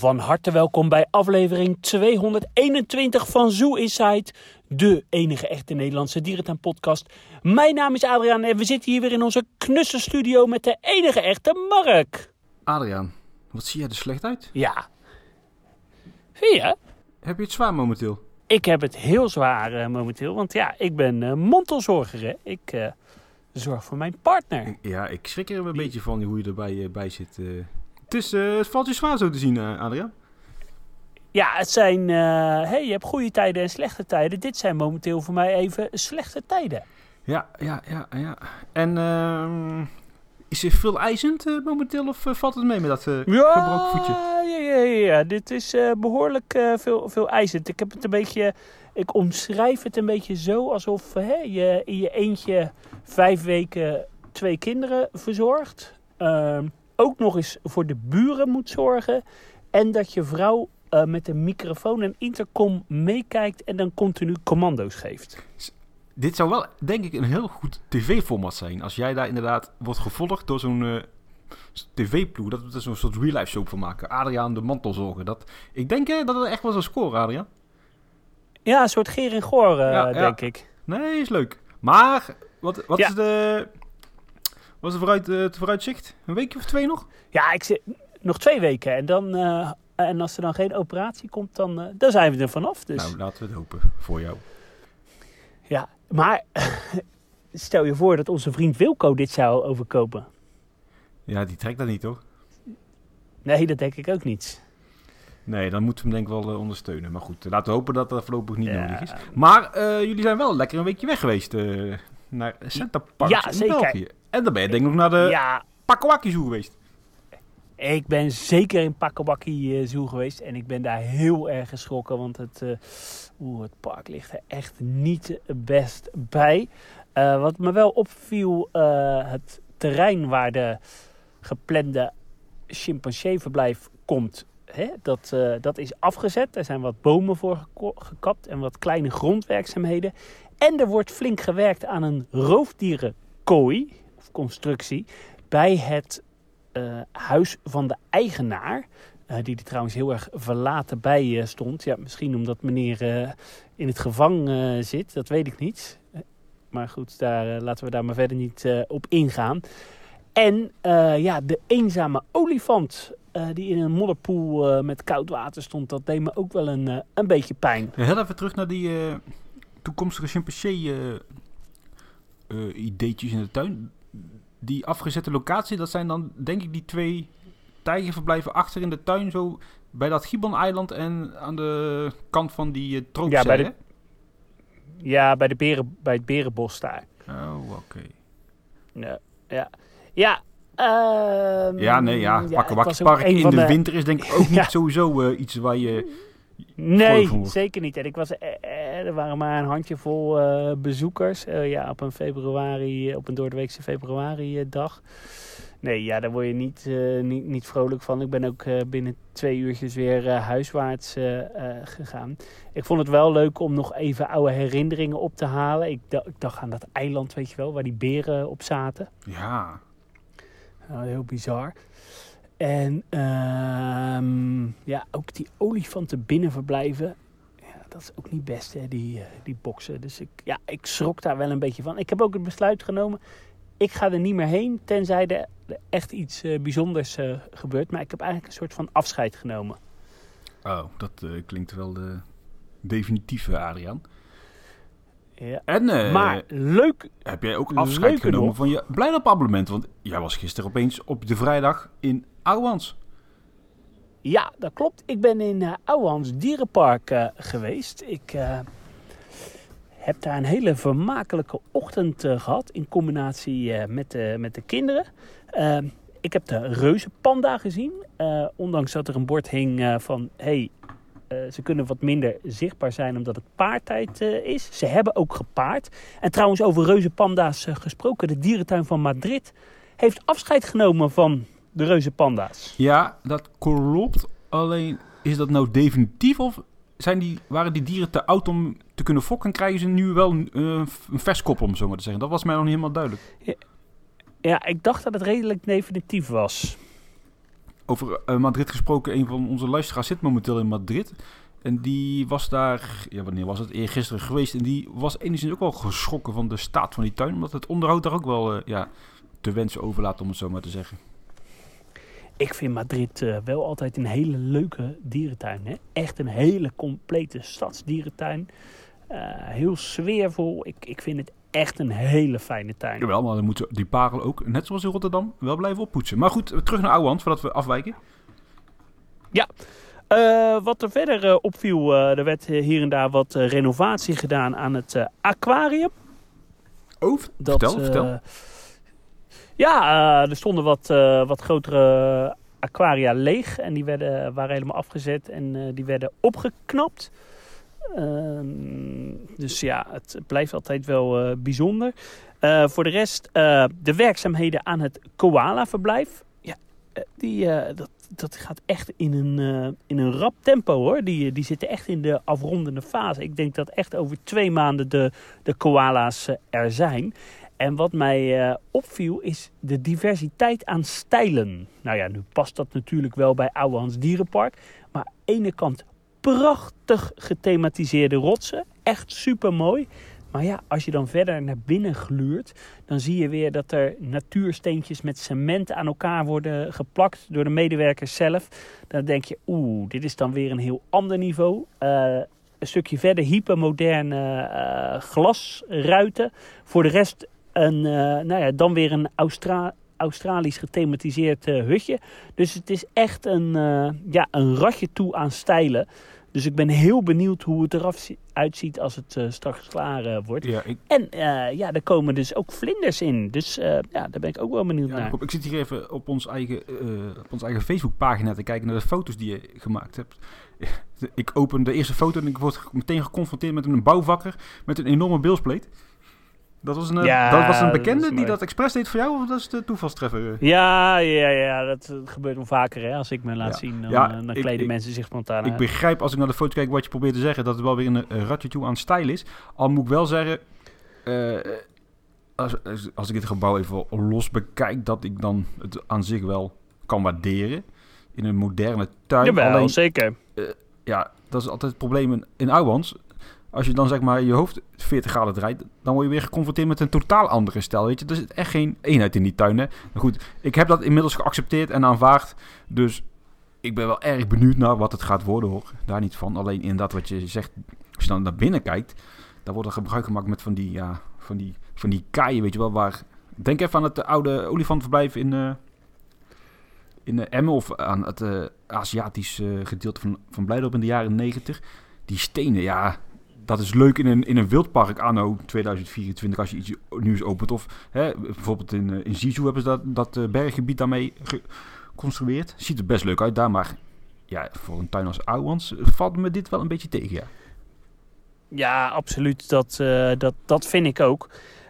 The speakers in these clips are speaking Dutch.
Van harte welkom bij aflevering 221 van Zoo Inside, de enige echte Nederlandse dierentuin-podcast. Mijn naam is Adriaan en we zitten hier weer in onze knusse studio met de enige echte Mark. Adriaan, wat zie jij er slecht uit? Ja. Vind je? Heb je het zwaar momenteel? Ik heb het heel zwaar eh, momenteel, want ja, ik ben eh mantelzorger. Hè? Ik eh, zorg voor mijn partner. Ja, ik schrik er een beetje van hoe je erbij bij zit. Het, is, eh, het valt je zwaar zo te zien, eh, Adriaan. Ja, het zijn. eh, hey, je hebt goede tijden en slechte tijden. Dit zijn momenteel voor mij even slechte tijden. Ja, ja, ja, ja. En ehm, is er veel eisend momenteel of valt het mee met dat gebroken voetje? Ja, ja, ja. Dit is eh, behoorlijk eh, veel, veel eisend. Ik heb het een beetje. Ik omschrijf het een beetje zo alsof je in je eentje vijf weken twee kinderen verzorgt. Ehm, ook nog eens voor de buren moet zorgen. En dat je vrouw eh, met een microfoon en intercom meekijkt en dan continu commando's geeft. Dit zou wel, denk ik, een heel goed tv-format zijn. Als jij daar inderdaad wordt gevolgd door zo'n eh, tv-ploeg. Dat we er zo'n soort real-life soap van maken. Adriaan de mantelzorger. Dat, ik denk eh, dat het echt wel zou scoren, Adriaan. Ja, een soort Geer en Goor, Ja, ja. denk ik. Nee, is leuk. Maar, wat, wat Ja. is de... Wat is het vooruit, eh, het vooruitzicht? Een weekje of twee nog? Ja, ik zit nog twee weken. En, dan, eh, en als er dan geen operatie komt, dan, eh, dan zijn we er vanaf. Dus. Nou, laten we het hopen voor jou. ja, maar stel je voor dat onze vriend Wilco dit zou overkopen. Ja, die trekt dat niet, toch? Nee, dat denk ik ook niet. Nee, dan moeten we hem denk ik wel ondersteunen. Maar goed, laten we hopen dat dat voorlopig niet Ja. nodig is. Maar eh, jullie zijn wel lekker een weekje weg geweest. eh, naar Center Park Ja, in zeker. België. En dan ben je denk ik nog naar de Ja, Pakawaki Zoo geweest. ik ben zeker in Pakkabakkie eh, Zoo geweest. En ik ben daar heel erg geschrokken. Want het, eh, oeh, het park ligt er echt niet best bij. Eh, wat me wel opviel, het terrein waar de geplande chimpanseeverblijf komt, hè, dat, dat is afgezet. Er zijn wat bomen voor gekapt en wat kleine grondwerkzaamheden. En er wordt flink gewerkt aan een roofdierenkooi, of constructie, bij het eh, huis van de eigenaar. eh, die er trouwens heel erg verlaten bij eh, stond. Ja, misschien omdat meneer in het gevang zit, dat weet ik niet. Maar goed, daar, laten we daar maar verder niet op ingaan. En ja, de eenzame olifant die in een modderpoel met koud water stond, dat deed me ook wel een, een beetje pijn. Heel even terug naar die toekomstige chimpansee ideetjes in de tuin. Die afgezette locatie, dat zijn dan denk ik die twee tijgerverblijven achter in de tuin. Zo bij dat Gibbon-eiland en aan de kant van die uh, Ja, bij de- Ja, bij, de beren, bij het berenbos daar. Oh, oké. Ja, ja. ja ehm, Ja, nee, ja. Pakken Park in de, winter is denk ik ook niet Ja. sowieso eh, iets waar je... Nee, zeker niet. En ik was, eh, eh, er waren maar een handjevol eh bezoekers. ja, op een februari, op een doordeweekse februari eh, dag. Nee, ja, daar word je niet, niet, niet vrolijk van. Ik ben ook binnen twee uurtjes weer huiswaarts gegaan. Ik vond het wel leuk om nog even oude herinneringen op te halen. Ik, ik dacht aan dat eiland, weet je wel, waar die beren op zaten. Ja, Ja, heel bizar. En ehm, ja, ook die olifanten binnenverblijven. Ja, dat is ook niet best, hè, die, eh, die boksen. Dus ik, ja, ik schrok daar wel een beetje van. Ik heb ook het besluit genomen. Ik ga er niet meer heen, tenzij er echt iets eh, bijzonders eh, gebeurt. Maar ik heb eigenlijk een soort van afscheid genomen. oh, dat klinkt wel de definitieve, Adriaan. Ja. En maar leuk, heb jij ook afscheid genomen nog- van je Blijdorp-abonnement? Want jij was gisteren opeens op de vrijdag in Ouwans. Ja, dat klopt. Ik ben in uh, Ouwehans Dierenpark eh, geweest. Ik eh, heb daar een hele vermakelijke ochtend eh, gehad in combinatie eh, met, met de kinderen. Eh, ik heb de reuzenpanda gezien. Eh, ondanks dat er een bord hing eh, van... Hey, eh, ze kunnen wat minder zichtbaar zijn omdat het paartijd eh, is. Ze hebben ook gepaard. En trouwens over reuzenpanda's eh, gesproken. De dierentuin van Madrid heeft afscheid genomen van de reuzenpanda's. Ja, dat klopt. Alleen, is dat nou definitief of zijn die, waren die dieren te oud om te kunnen fokken? En krijgen ze nu wel een, eh, een vers kop, om zo maar te zeggen? Dat was mij nog niet helemaal duidelijk. Ja, ik dacht dat het redelijk definitief was. over eh, Madrid gesproken. Een van onze luisteraars zit momenteel in Madrid. En die was daar, ja wanneer was het, eergisteren geweest. En die was enigszins ook wel geschrokken van de staat van die tuin. Omdat het onderhoud daar ook wel uh, ja, te wensen overlaat, om het zo maar te zeggen. Ik vind Madrid uh, wel altijd een hele leuke dierentuin. Hè? Echt een hele complete stadsdierentuin. Uh, heel sfeervol. Ik, ik vind het echt een hele fijne tuin. Jawel, maar dan moeten die parel ook, net zoals in Rotterdam, wel blijven oppoetsen. Maar goed, terug naar Ouwand, voordat we afwijken. Ja, uh, wat er verder opviel, er werd hier en daar wat renovatie gedaan aan het aquarium. Oh, dat, vertel, vertel. Ja, er stonden wat, wat grotere aquaria leeg en die werden, waren helemaal afgezet en die werden opgeknapt. Ehm, dus ja, het blijft altijd wel bijzonder. Voor de rest, de werkzaamheden aan het koala-verblijf. Ja, die, dat, dat gaat echt in een, in een rap tempo hoor. Die, die zitten echt in de afrondende fase. Ik denk dat echt over twee maanden de, de koala's er zijn. En wat mij opviel is de diversiteit aan stijlen. Nou ja, nu past dat natuurlijk wel bij Ouwehands Dierenpark. Maar aan de ene kant prachtig gethematiseerde rotsen. Echt super mooi. Maar ja, als je dan verder naar binnen gluurt, dan zie je weer dat er natuursteentjes met cement aan elkaar worden geplakt door de medewerkers zelf. Dan denk je, oeh, dit is dan weer een heel ander niveau. Uh, een stukje verder hypermoderne uh, glasruiten. Voor de rest een, uh, nou ja, dan weer een Austra Australisch gethematiseerd hutje. Dus het is echt een, ja, een ratje toe aan stijlen. Dus ik ben heel benieuwd hoe het eruit uitziet als het uh, straks klaar uh, wordt. Ja, ik... En uh, ja, er komen dus ook vlinders in. Dus ja, daar ben ik ook wel benieuwd ja, naar. Ik zit hier even op ons eigen, op ons eigen Facebookpagina te kijken naar de foto's die je gemaakt hebt. ik open de eerste foto en ik word meteen geconfronteerd met een bouwvakker met een enorme beelspleet. Dat was een, ja, dat was een bekende dat die dat expres deed voor jou, of dat is de toevalstreffer? Ja, ja, ja dat, gebeurt wel vaker. Hè? Als ik me laat ja. zien, dan, ja, dan kleden ik, mensen zich spontaan Ik begrijp als ik naar de foto kijk wat je probeert te zeggen, dat het wel weer een, een ratje toe aan stijl is. Al moet ik wel zeggen, uh, als, als ik het gebouw even los bekijk, dat ik dan het aan zich wel kan waarderen. In een moderne tuin. Jawel, Alleen, zeker. Uh, ja, dat is altijd het probleem in, in Ouwans als je dan zeg maar je hoofd 40 graden draait, dan word je weer geconfronteerd met een totaal andere stijl. Weet je, er zit echt geen eenheid in die tuin. Hè? Goed, ik heb dat inmiddels geaccepteerd en aanvaard. Dus ik ben wel erg benieuwd naar wat het gaat worden hoor. Daar niet van. Alleen in dat wat je zegt, als je dan naar binnen kijkt, dan wordt er gebruik gemaakt met van die, ja, van die, van die kaaien, weet je wel. Waar, denk even aan het oude olifantverblijf in, uh, in uh, Emmen of aan het uh, Aziatisch gedeelte van, van Blijdorp in de jaren 90. Die stenen, ja, dat is leuk in een, in een wildpark anno 2024 als je iets nieuws opent. Of hè, bijvoorbeeld in, uh, in Zizu hebben ze dat, dat uh, berggebied daarmee geconstrueerd. Ziet er best leuk uit daar, maar ja, voor een tuin als Ouwans valt me dit wel een beetje tegen, ja. Ja, absoluut. Dat, uh, dat, dat vind ik ook.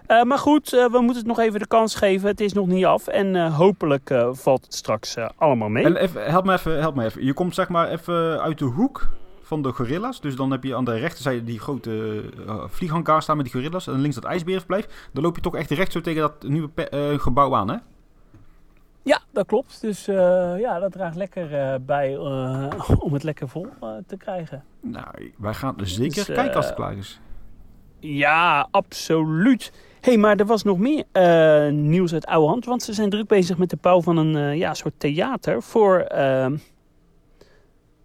Uh, maar goed, uh, we moeten het nog even de kans geven. Het is nog niet af. En uh, hopelijk valt het straks allemaal mee. En even, help, me even, help me even. Je komt zeg maar even uit de hoek van de gorilla's. Dus dan heb je aan de rechterzijde die grote uh, vlieghangar staan met die gorilla's. En links dat ijsberenverblijf. Dan loop je toch echt recht zo tegen dat nieuwe uh, gebouw aan, hè? Ja, dat klopt. Dus uh, ja, dat draagt lekker bij om het lekker vol te krijgen. Nou, wij gaan zeker dus, kijken als het klaar is. Ja, absoluut. hey, maar er was nog meer nieuws uit oude hand. Want ze zijn druk bezig met de bouw van een ja, soort theater voor ehm,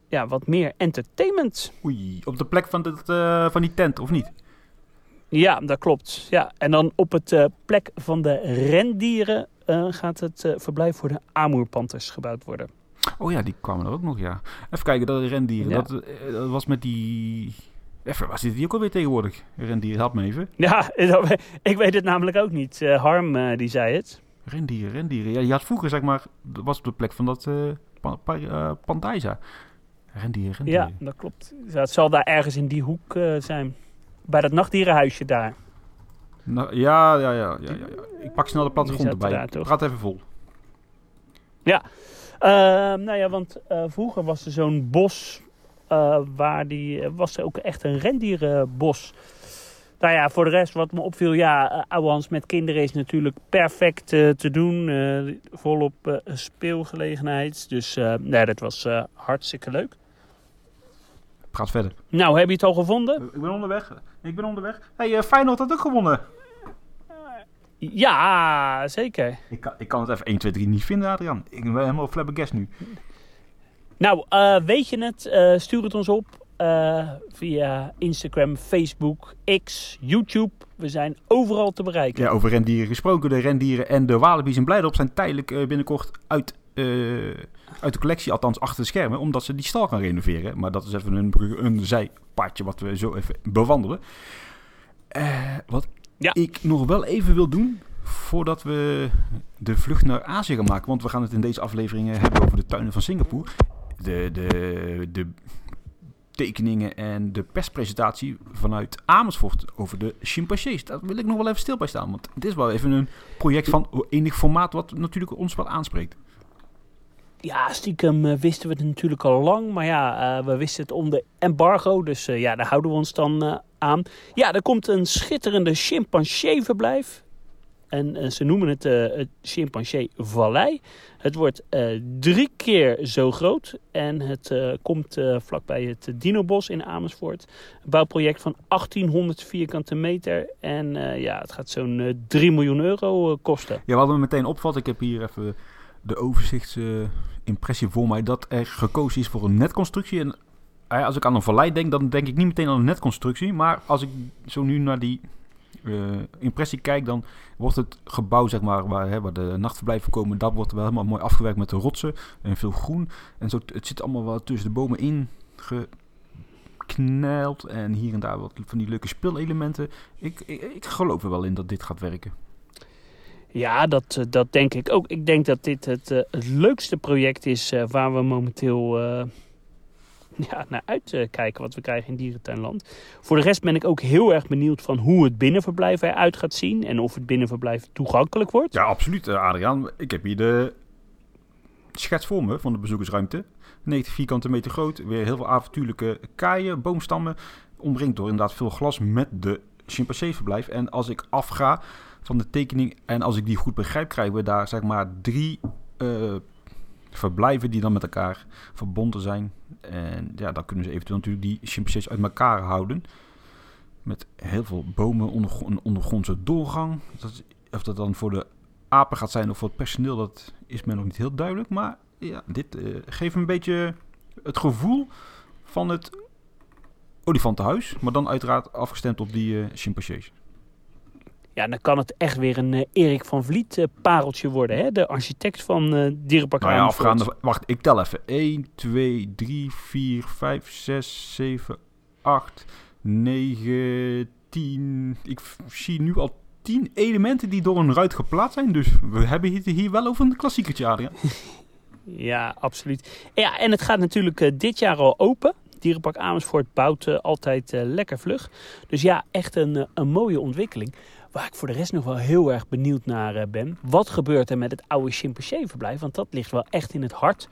ja, wat meer entertainment. Oei, op de plek van, dit, uh, van die tent, of niet? Ja, dat klopt. Ja. En dan op het uh, plek van de rendieren uh, gaat het verblijf voor de Amoerpanters gebouwd worden. Oh ja, die kwamen er ook nog, ja. Even kijken, dat rendieren, ja. dat, dat was met die... Even, waar zit die ook alweer tegenwoordig? Rendieren, help me even. Ja, ik weet het namelijk ook niet. Harm, die zei het. Rendieren, rendieren. Ja, je had vroeger, zeg maar, was op de plek van dat uh. Rendier, rendier. Ja, dat klopt. Het zal daar ergens in die hoek uh, zijn. Bij dat nachtdierenhuisje daar. Nou, ja, ja, ja, ja, ja, Ik pak snel de plattegrond erbij. Daar, toch? Praat even vol. Ja. Uh, nou ja, want uh, vroeger was er zo'n bos. waar die, was er ook echt een rendierenbos. Nou ja, voor de rest wat me opviel, ja, uh, Ouwans met kinderen is natuurlijk perfect uh, te doen. Uh, volop speelgelegenheid. Dus nee, dat was hartstikke leuk. Praat verder. Nou, heb je het al gevonden? Ik ben onderweg. Ik ben onderweg. hey, Feyenoord had ook gewonnen. Ja, zeker. Ik kan, ik kan het even 1, 2, 3 niet vinden, Adrian. Ik ben helemaal flabbergast nu. Nou, uh, weet je het? Uh, stuur het ons op uh, via Instagram, Facebook, X, YouTube. We zijn overal te bereiken. Ja, over rendieren gesproken. De rendieren en de walibi's in Blijdorp zijn tijdelijk binnenkort uit, uit de collectie, althans achter de schermen, omdat ze die stal gaan renoveren. Maar dat is even een, een zijpaadje wat we zo even bewandelen. wat ja. ik nog wel even wil doen, voordat we de vlucht naar Azië gaan maken, want we gaan het in deze afleveringen hebben over de tuinen van Singapore. De, de, de tekeningen en de perspresentatie vanuit Amersfoort over de chimpansees. Daar wil ik nog wel even stil bij staan, want het is wel even een project van enig formaat wat natuurlijk ons wel aanspreekt. Ja, stiekem uh, wisten we het natuurlijk al lang. Maar ja, uh, we wisten het om de embargo. Dus uh, ja, daar houden we ons dan aan. Ja, er komt een schitterende chimpansee-verblijf. En ze noemen het het Chimpansee Vallei. Het wordt drie keer zo groot. En het komt vlakbij het Dinobos in Amersfoort. Een bouwproject van 1800 vierkante meter. En ja, het gaat zo'n 3 miljoen euro kosten. Ja, wat me meteen opvalt. Ik heb hier even de overzichtsimpressie voor mij dat er gekozen is voor een netconstructie. En eh, als ik aan een vallei denk, dan denk ik niet meteen aan een netconstructie. Maar als ik zo nu naar die uh, impressie kijk, dan wordt het gebouw, zeg maar, waar, hè, waar de nachtverblijven komen, dat wordt wel helemaal mooi afgewerkt met de rotsen en veel groen. En zo, het zit allemaal wel tussen de bomen in gekneld en hier en daar wat van die leuke speelelementen. Ik, ik, ik geloof er wel in dat dit gaat werken. Ja, dat, eh, dat denk ik ook. Ik denk dat dit het, uh, het leukste project is uh, waar we momenteel ja, naar uitkijken wat we krijgen in Dierentuinland. Voor de rest ben ik ook heel erg benieuwd van hoe het binnenverblijf eruit gaat zien. En of het binnenverblijf toegankelijk wordt. Ja, absoluut Adriaan. Ik heb hier de schets voor me van de bezoekersruimte. 90 vierkante meter groot. Weer heel veel avontuurlijke kaaien, boomstammen. Omringd door inderdaad veel glas met de chimpanseeverblijf. En als ik afga van de tekening. En als ik die goed begrijp, krijgen we daar zeg maar drie uh, verblijven die dan met elkaar verbonden zijn. En ja, dan kunnen ze eventueel natuurlijk die chimpansees uit elkaar houden. Met heel veel bomen, een ondergrondse doorgang. Dat, of dat dan voor de apen gaat zijn of voor het personeel, dat is me nog niet heel duidelijk. Maar ja, dit uh, geeft een beetje het gevoel van het olifantenhuis. Maar dan uiteraard afgestemd op die uh, chimpansees. Ja, dan kan het echt weer een uh, Erik van Vliet uh, pareltje worden. Hè? De architect van uh, Dierenpark nou ja, afgaande, Wacht, ik tel even. 1, 2, 3, 4, 5, 6, 7, 8, 9, 10. Ik zie nu al 10 elementen die door een ruit geplaatst zijn. Dus we hebben hier, hier wel over een klassiekertje, Adriaan. ja, absoluut. Ja, en het gaat natuurlijk dit jaar al open. Dierenpark Amersfoort bouwt uh, altijd uh, lekker vlug. Dus ja, echt een, een mooie ontwikkeling. Waar ik voor de rest nog wel heel erg benieuwd naar eh, ben. Wat gebeurt er met het oude chimpansee-verblijf? Want dat ligt wel echt in het hart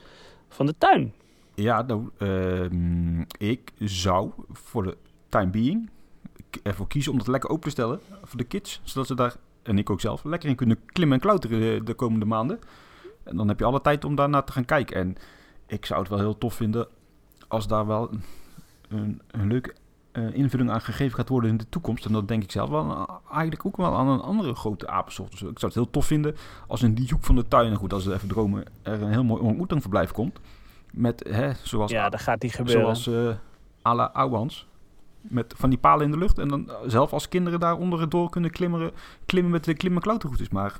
van de tuin. Ja, nou, uh, ik zou voor de time being ervoor kiezen om dat lekker open te stellen voor de kids. Zodat ze daar, en ik ook zelf, lekker in kunnen klimmen en klauteren de komende maanden. En dan heb je alle tijd om daarnaar te gaan kijken. En ik zou het wel heel tof vinden als daar wel een, een leuke uh, invulling aan gegeven gaat worden in de toekomst. En dat denk ik zelf wel eigenlijk ook wel aan een andere grote apensoort. Dus ik zou het heel tof vinden als in die hoek van de tuin, en goed, als we even dromen, er een heel mooi ontmoetingverblijf komt. Met, hè, zoals, ja, dat gaat die gebeuren. Zoals uh, à la Ouwans. Met van die palen in de lucht. En dan zelf als kinderen daaronder door kunnen klimmeren, klimmen met de klimmen klauterroutes. Maar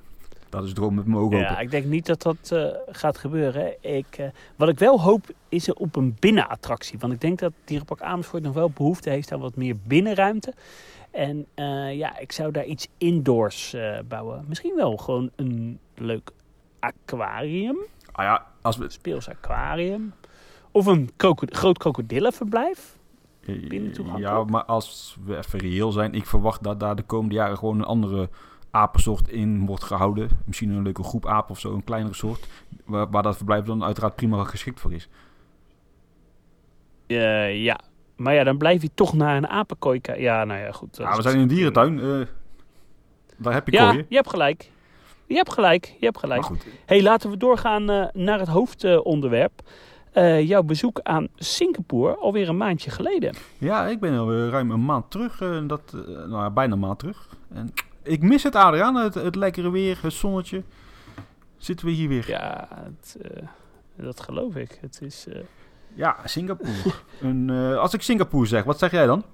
dat is droom met mogen Ja, ik denk niet dat dat uh, gaat gebeuren. Ik, uh, wat ik wel hoop is er op een binnenattractie. Want ik denk dat Dierenpark Amersfoort nog wel behoefte heeft aan wat meer binnenruimte. En uh, ja, ik zou daar iets indoors bouwen. Misschien wel gewoon een leuk aquarium. Ah ja, als we... Speels aquarium. Of een groot krokodillenverblijf. Ja, maar als we even reëel zijn, ik verwacht dat daar de komende jaren gewoon een andere apensoort in wordt gehouden. Misschien een leuke groep apen of zo, een kleinere soort. Waar, waar dat verblijf dan uiteraard prima geschikt voor is. Uh, ja, Maar ja, dan blijf je toch naar een apenkooi kijken. Ja, nou ja, goed. Ja, we is- zijn in een dierentuin. eh, daar heb je Ja, kooien. je hebt gelijk. Je hebt gelijk, je hebt gelijk. Hey, laten we doorgaan eh, naar het hoofdonderwerp. Eh, jouw bezoek aan Singapore alweer een maandje geleden. Ja, ik ben alweer ruim een maand terug. eh, dat, eh, nou, ja, bijna een maand terug. En ik mis het, Adriaan. Het, het lekkere weer, het zonnetje. Zitten we hier weer. Ja, het, eh, dat geloof ik. Het is, eh, Ja, Singapore. een, eh, als ik Singapore zeg, wat zeg jij dan?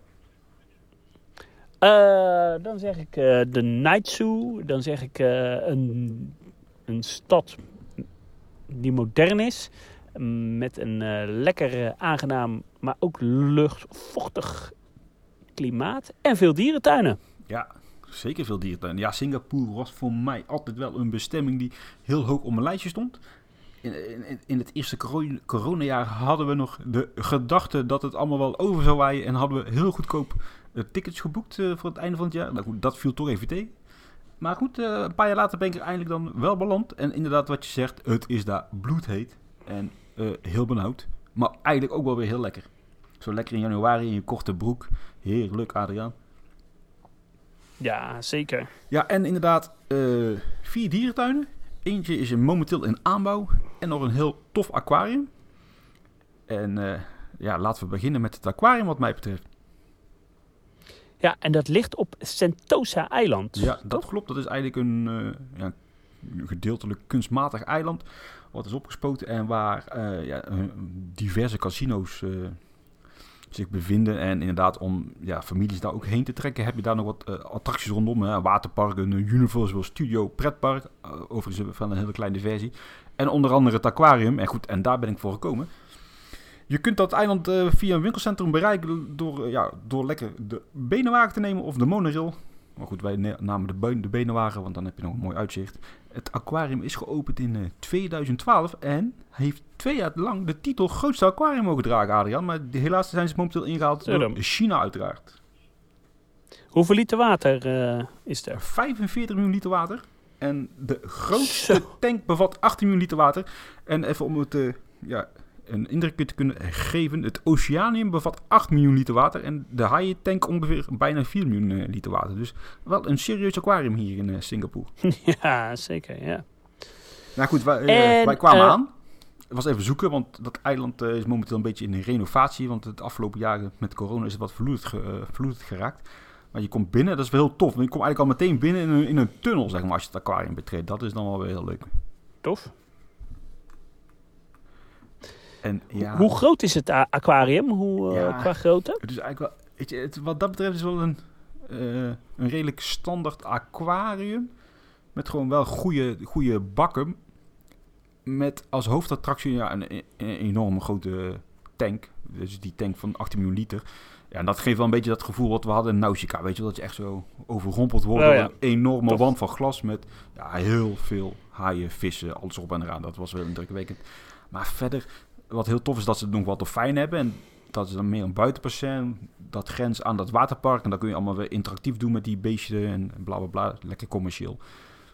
Dan zeg ik de Zoo. Dan zeg ik een, een stad die modern is. Met een lekker aangenaam, maar ook luchtvochtig klimaat. En veel dierentuinen. Ja, zeker veel dierentuinen. Ja, Singapore was voor mij altijd wel een bestemming die heel hoog op mijn lijstje stond. In, in, in het eerste coro- coronajaar hadden we nog de gedachte dat het allemaal wel over zou waaien. En hadden we heel goedkoop eh, tickets geboekt eh, voor het einde van het jaar. Nou goed, dat viel toch even tegen. Maar goed, eh, een paar jaar later ben ik er eindelijk dan wel beland. En inderdaad, wat je zegt, het is daar bloedheet. En heel benauwd. Maar eigenlijk ook wel weer heel lekker. Zo lekker in januari in je korte broek. Heerlijk, Adriaan. Ja, zeker. Ja, en inderdaad, eh, vier dierentuinen. Eentje is momenteel in aanbouw. En nog een heel tof aquarium. En eh, ja, laten we beginnen met het aquarium wat mij betreft. Ja, en dat ligt op Sentosa-eiland. Ja, dat klopt. Dat is eigenlijk een eh, ja, gedeeltelijk kunstmatig eiland. Wat is opgespoten en waar ja, diverse casino's zich bevinden. En inderdaad, om ja, families daar ook heen te trekken, heb je daar nog wat eh, attracties rondom. Hè? Waterparken, een Universal Studio pretpark. eh, overigens van een hele kleine versie. En onder andere het aquarium. En goed, en daar ben ik voor gekomen. Je kunt dat eiland eh, via een winkelcentrum bereiken door, ja, door lekker de benenwagen te nemen of de monorail. Maar goed, wij namen de, beun- de benenwagen, want dan heb je nog een mooi uitzicht. Het aquarium is geopend in eh, 2012 en heeft twee jaar lang de titel grootste aquarium mogen dragen, Adrian. Maar helaas zijn ze momenteel ingehaald door. China uiteraard. Hoeveel liter water eh, is er? 45 miljoen liter water. En de grootste Zo. tank bevat 18 miljoen liter water. En even om het eh, ja, een indruk te kunnen geven. Het Oceanium bevat 8 miljoen liter water. En de haaientank ongeveer bijna 4 miljoen eh, liter water. Dus wel een serieus aquarium hier in eh, Singapore. ja, zeker, ja. Nou goed, wij, eh, En, wij kwamen aan. Het was even zoeken, want dat eiland is momenteel een beetje in renovatie. Want het afgelopen jaren met corona is het wat verloederd, ge- verloederd geraakt. Maar je komt binnen, dat is wel heel tof. Want je komt eigenlijk al meteen binnen in een, in een tunnel, zeg maar, als je het aquarium betreedt. Dat is dan wel weer heel leuk. Tof. En ja, Hoe groot is het aquarium? Hoe, eh, Ja. qua grootte? het is eigenlijk wel, weet je, het, wat dat betreft is wel een, eh, een redelijk standaard aquarium. Met gewoon wel goede, goede bakken. Met als hoofdattractie ja, een, een, een enorme grote tank. Dus die tank van 18 miljoen liter. Ja, en dat geeft wel een beetje dat gevoel wat we hadden in Nausicaa. Weet je, wel, dat je echt zo overrompeld wordt Oh door ja. een enorme Tof. wand van glas. Met ja, heel veel haaien, vissen, alles op en eraan. Dat was wel indrukwekkend. Maar verder, wat heel tof is dat ze nog wat dolfijnen hebben. En dat is dan meer een buitenpercent. Dat grens aan dat waterpark. En dan kun je allemaal weer interactief doen met die beesten en bla bla bla. Lekker commercieel.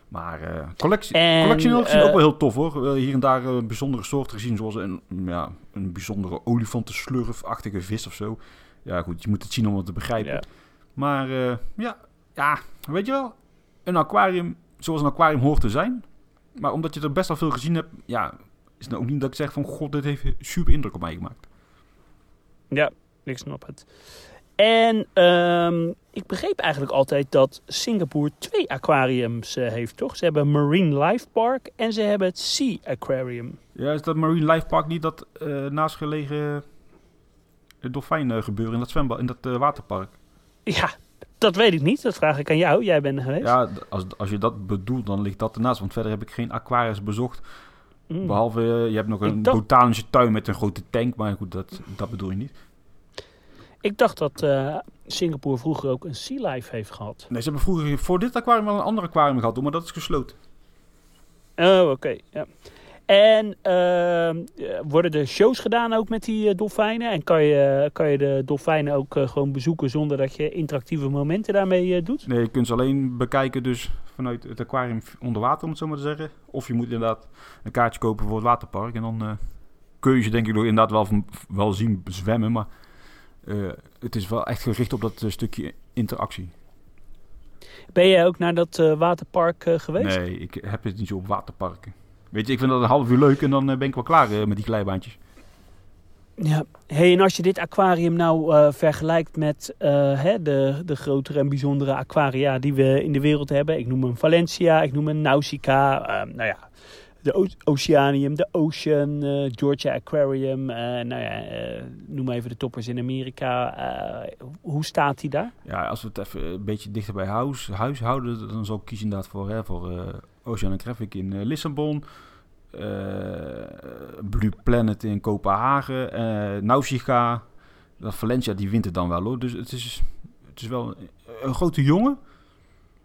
Maar eh collectie, En, collectioneel gezien eh, ook wel heel tof hoor. Hier en daar eh, bijzondere soorten gezien. Zoals een, ja, een bijzondere olifantenslurfachtige vis of zo. Ja goed, je moet het zien om het te begrijpen. Maar ja, ja, weet je wel. Een aquarium zoals een aquarium hoort te zijn. Maar omdat je er best wel veel gezien hebt. Ja, is nou ook niet dat ik zeg van... God, dit heeft super indruk op mij gemaakt. Ja, ik snap het. En ehm, ik begreep eigenlijk altijd dat Singapore twee aquariums eh, heeft, toch? Ze hebben Marine Life Park en ze hebben het Sea Aquarium. Ja, is dat Marine Life Park niet dat eh naastgelegen uh, dolfijn gebeuren in dat zwembad, in dat eh, waterpark? Ja, dat weet ik niet. Dat vraag ik aan jou. Jij bent er geweest. Ja, als, als je dat bedoelt, dan ligt dat ernaast. Want verder heb ik geen aquariums bezocht. Mm. Behalve, eh, je hebt nog een dacht- botanische tuin met een grote tank. Maar goed, dat, dat bedoel je niet. Ik dacht dat eh, Singapore vroeger ook een Sea Life heeft gehad. Nee, ze hebben vroeger voor dit aquarium wel een ander aquarium gehad, maar dat is gesloten. Oh, oké. ja. En ehm, eh, worden er shows gedaan ook met die dolfijnen? En kan je, kan je de dolfijnen ook gewoon bezoeken zonder dat je interactieve momenten daarmee doet? Nee, je kunt ze alleen bekijken dus vanuit het aquarium onder water, om het zo maar te zeggen. Of je moet inderdaad een kaartje kopen voor het waterpark. En dan eh, kun je ze denk ik nog inderdaad wel, van, wel zien zwemmen. Maar eh, het is wel echt gericht op dat eh, stukje interactie. Ben jij ook naar dat waterpark geweest? Nee, ik heb het niet zo op waterparken. Weet je, ik vind dat een half uur leuk en dan ben ik wel klaar met die glijbaantjes. Ja. Hey, en als je dit aquarium nou eh, vergelijkt met eh, hè, de, de grotere en bijzondere aquaria die we in de wereld hebben. Ik noem een Valencia, ik noem een Nausicaa. eh, nou ja, de O- Oceanium, de Ocean, eh, Georgia Aquarium. nou ja, noem even de toppers in Amerika. Eh, hoe staat die daar? Ja, als we het even een beetje dichter bij huis, huis houden, dan zou ik kiezen inderdaad voor, hè, voor eh, Oceanographic in Lissabon. Eh, Blue Planet in Kopenhagen. eh Nausicaa. Valencia, die wint het dan wel hoor. Dus het is, het is wel een, een grote jongen.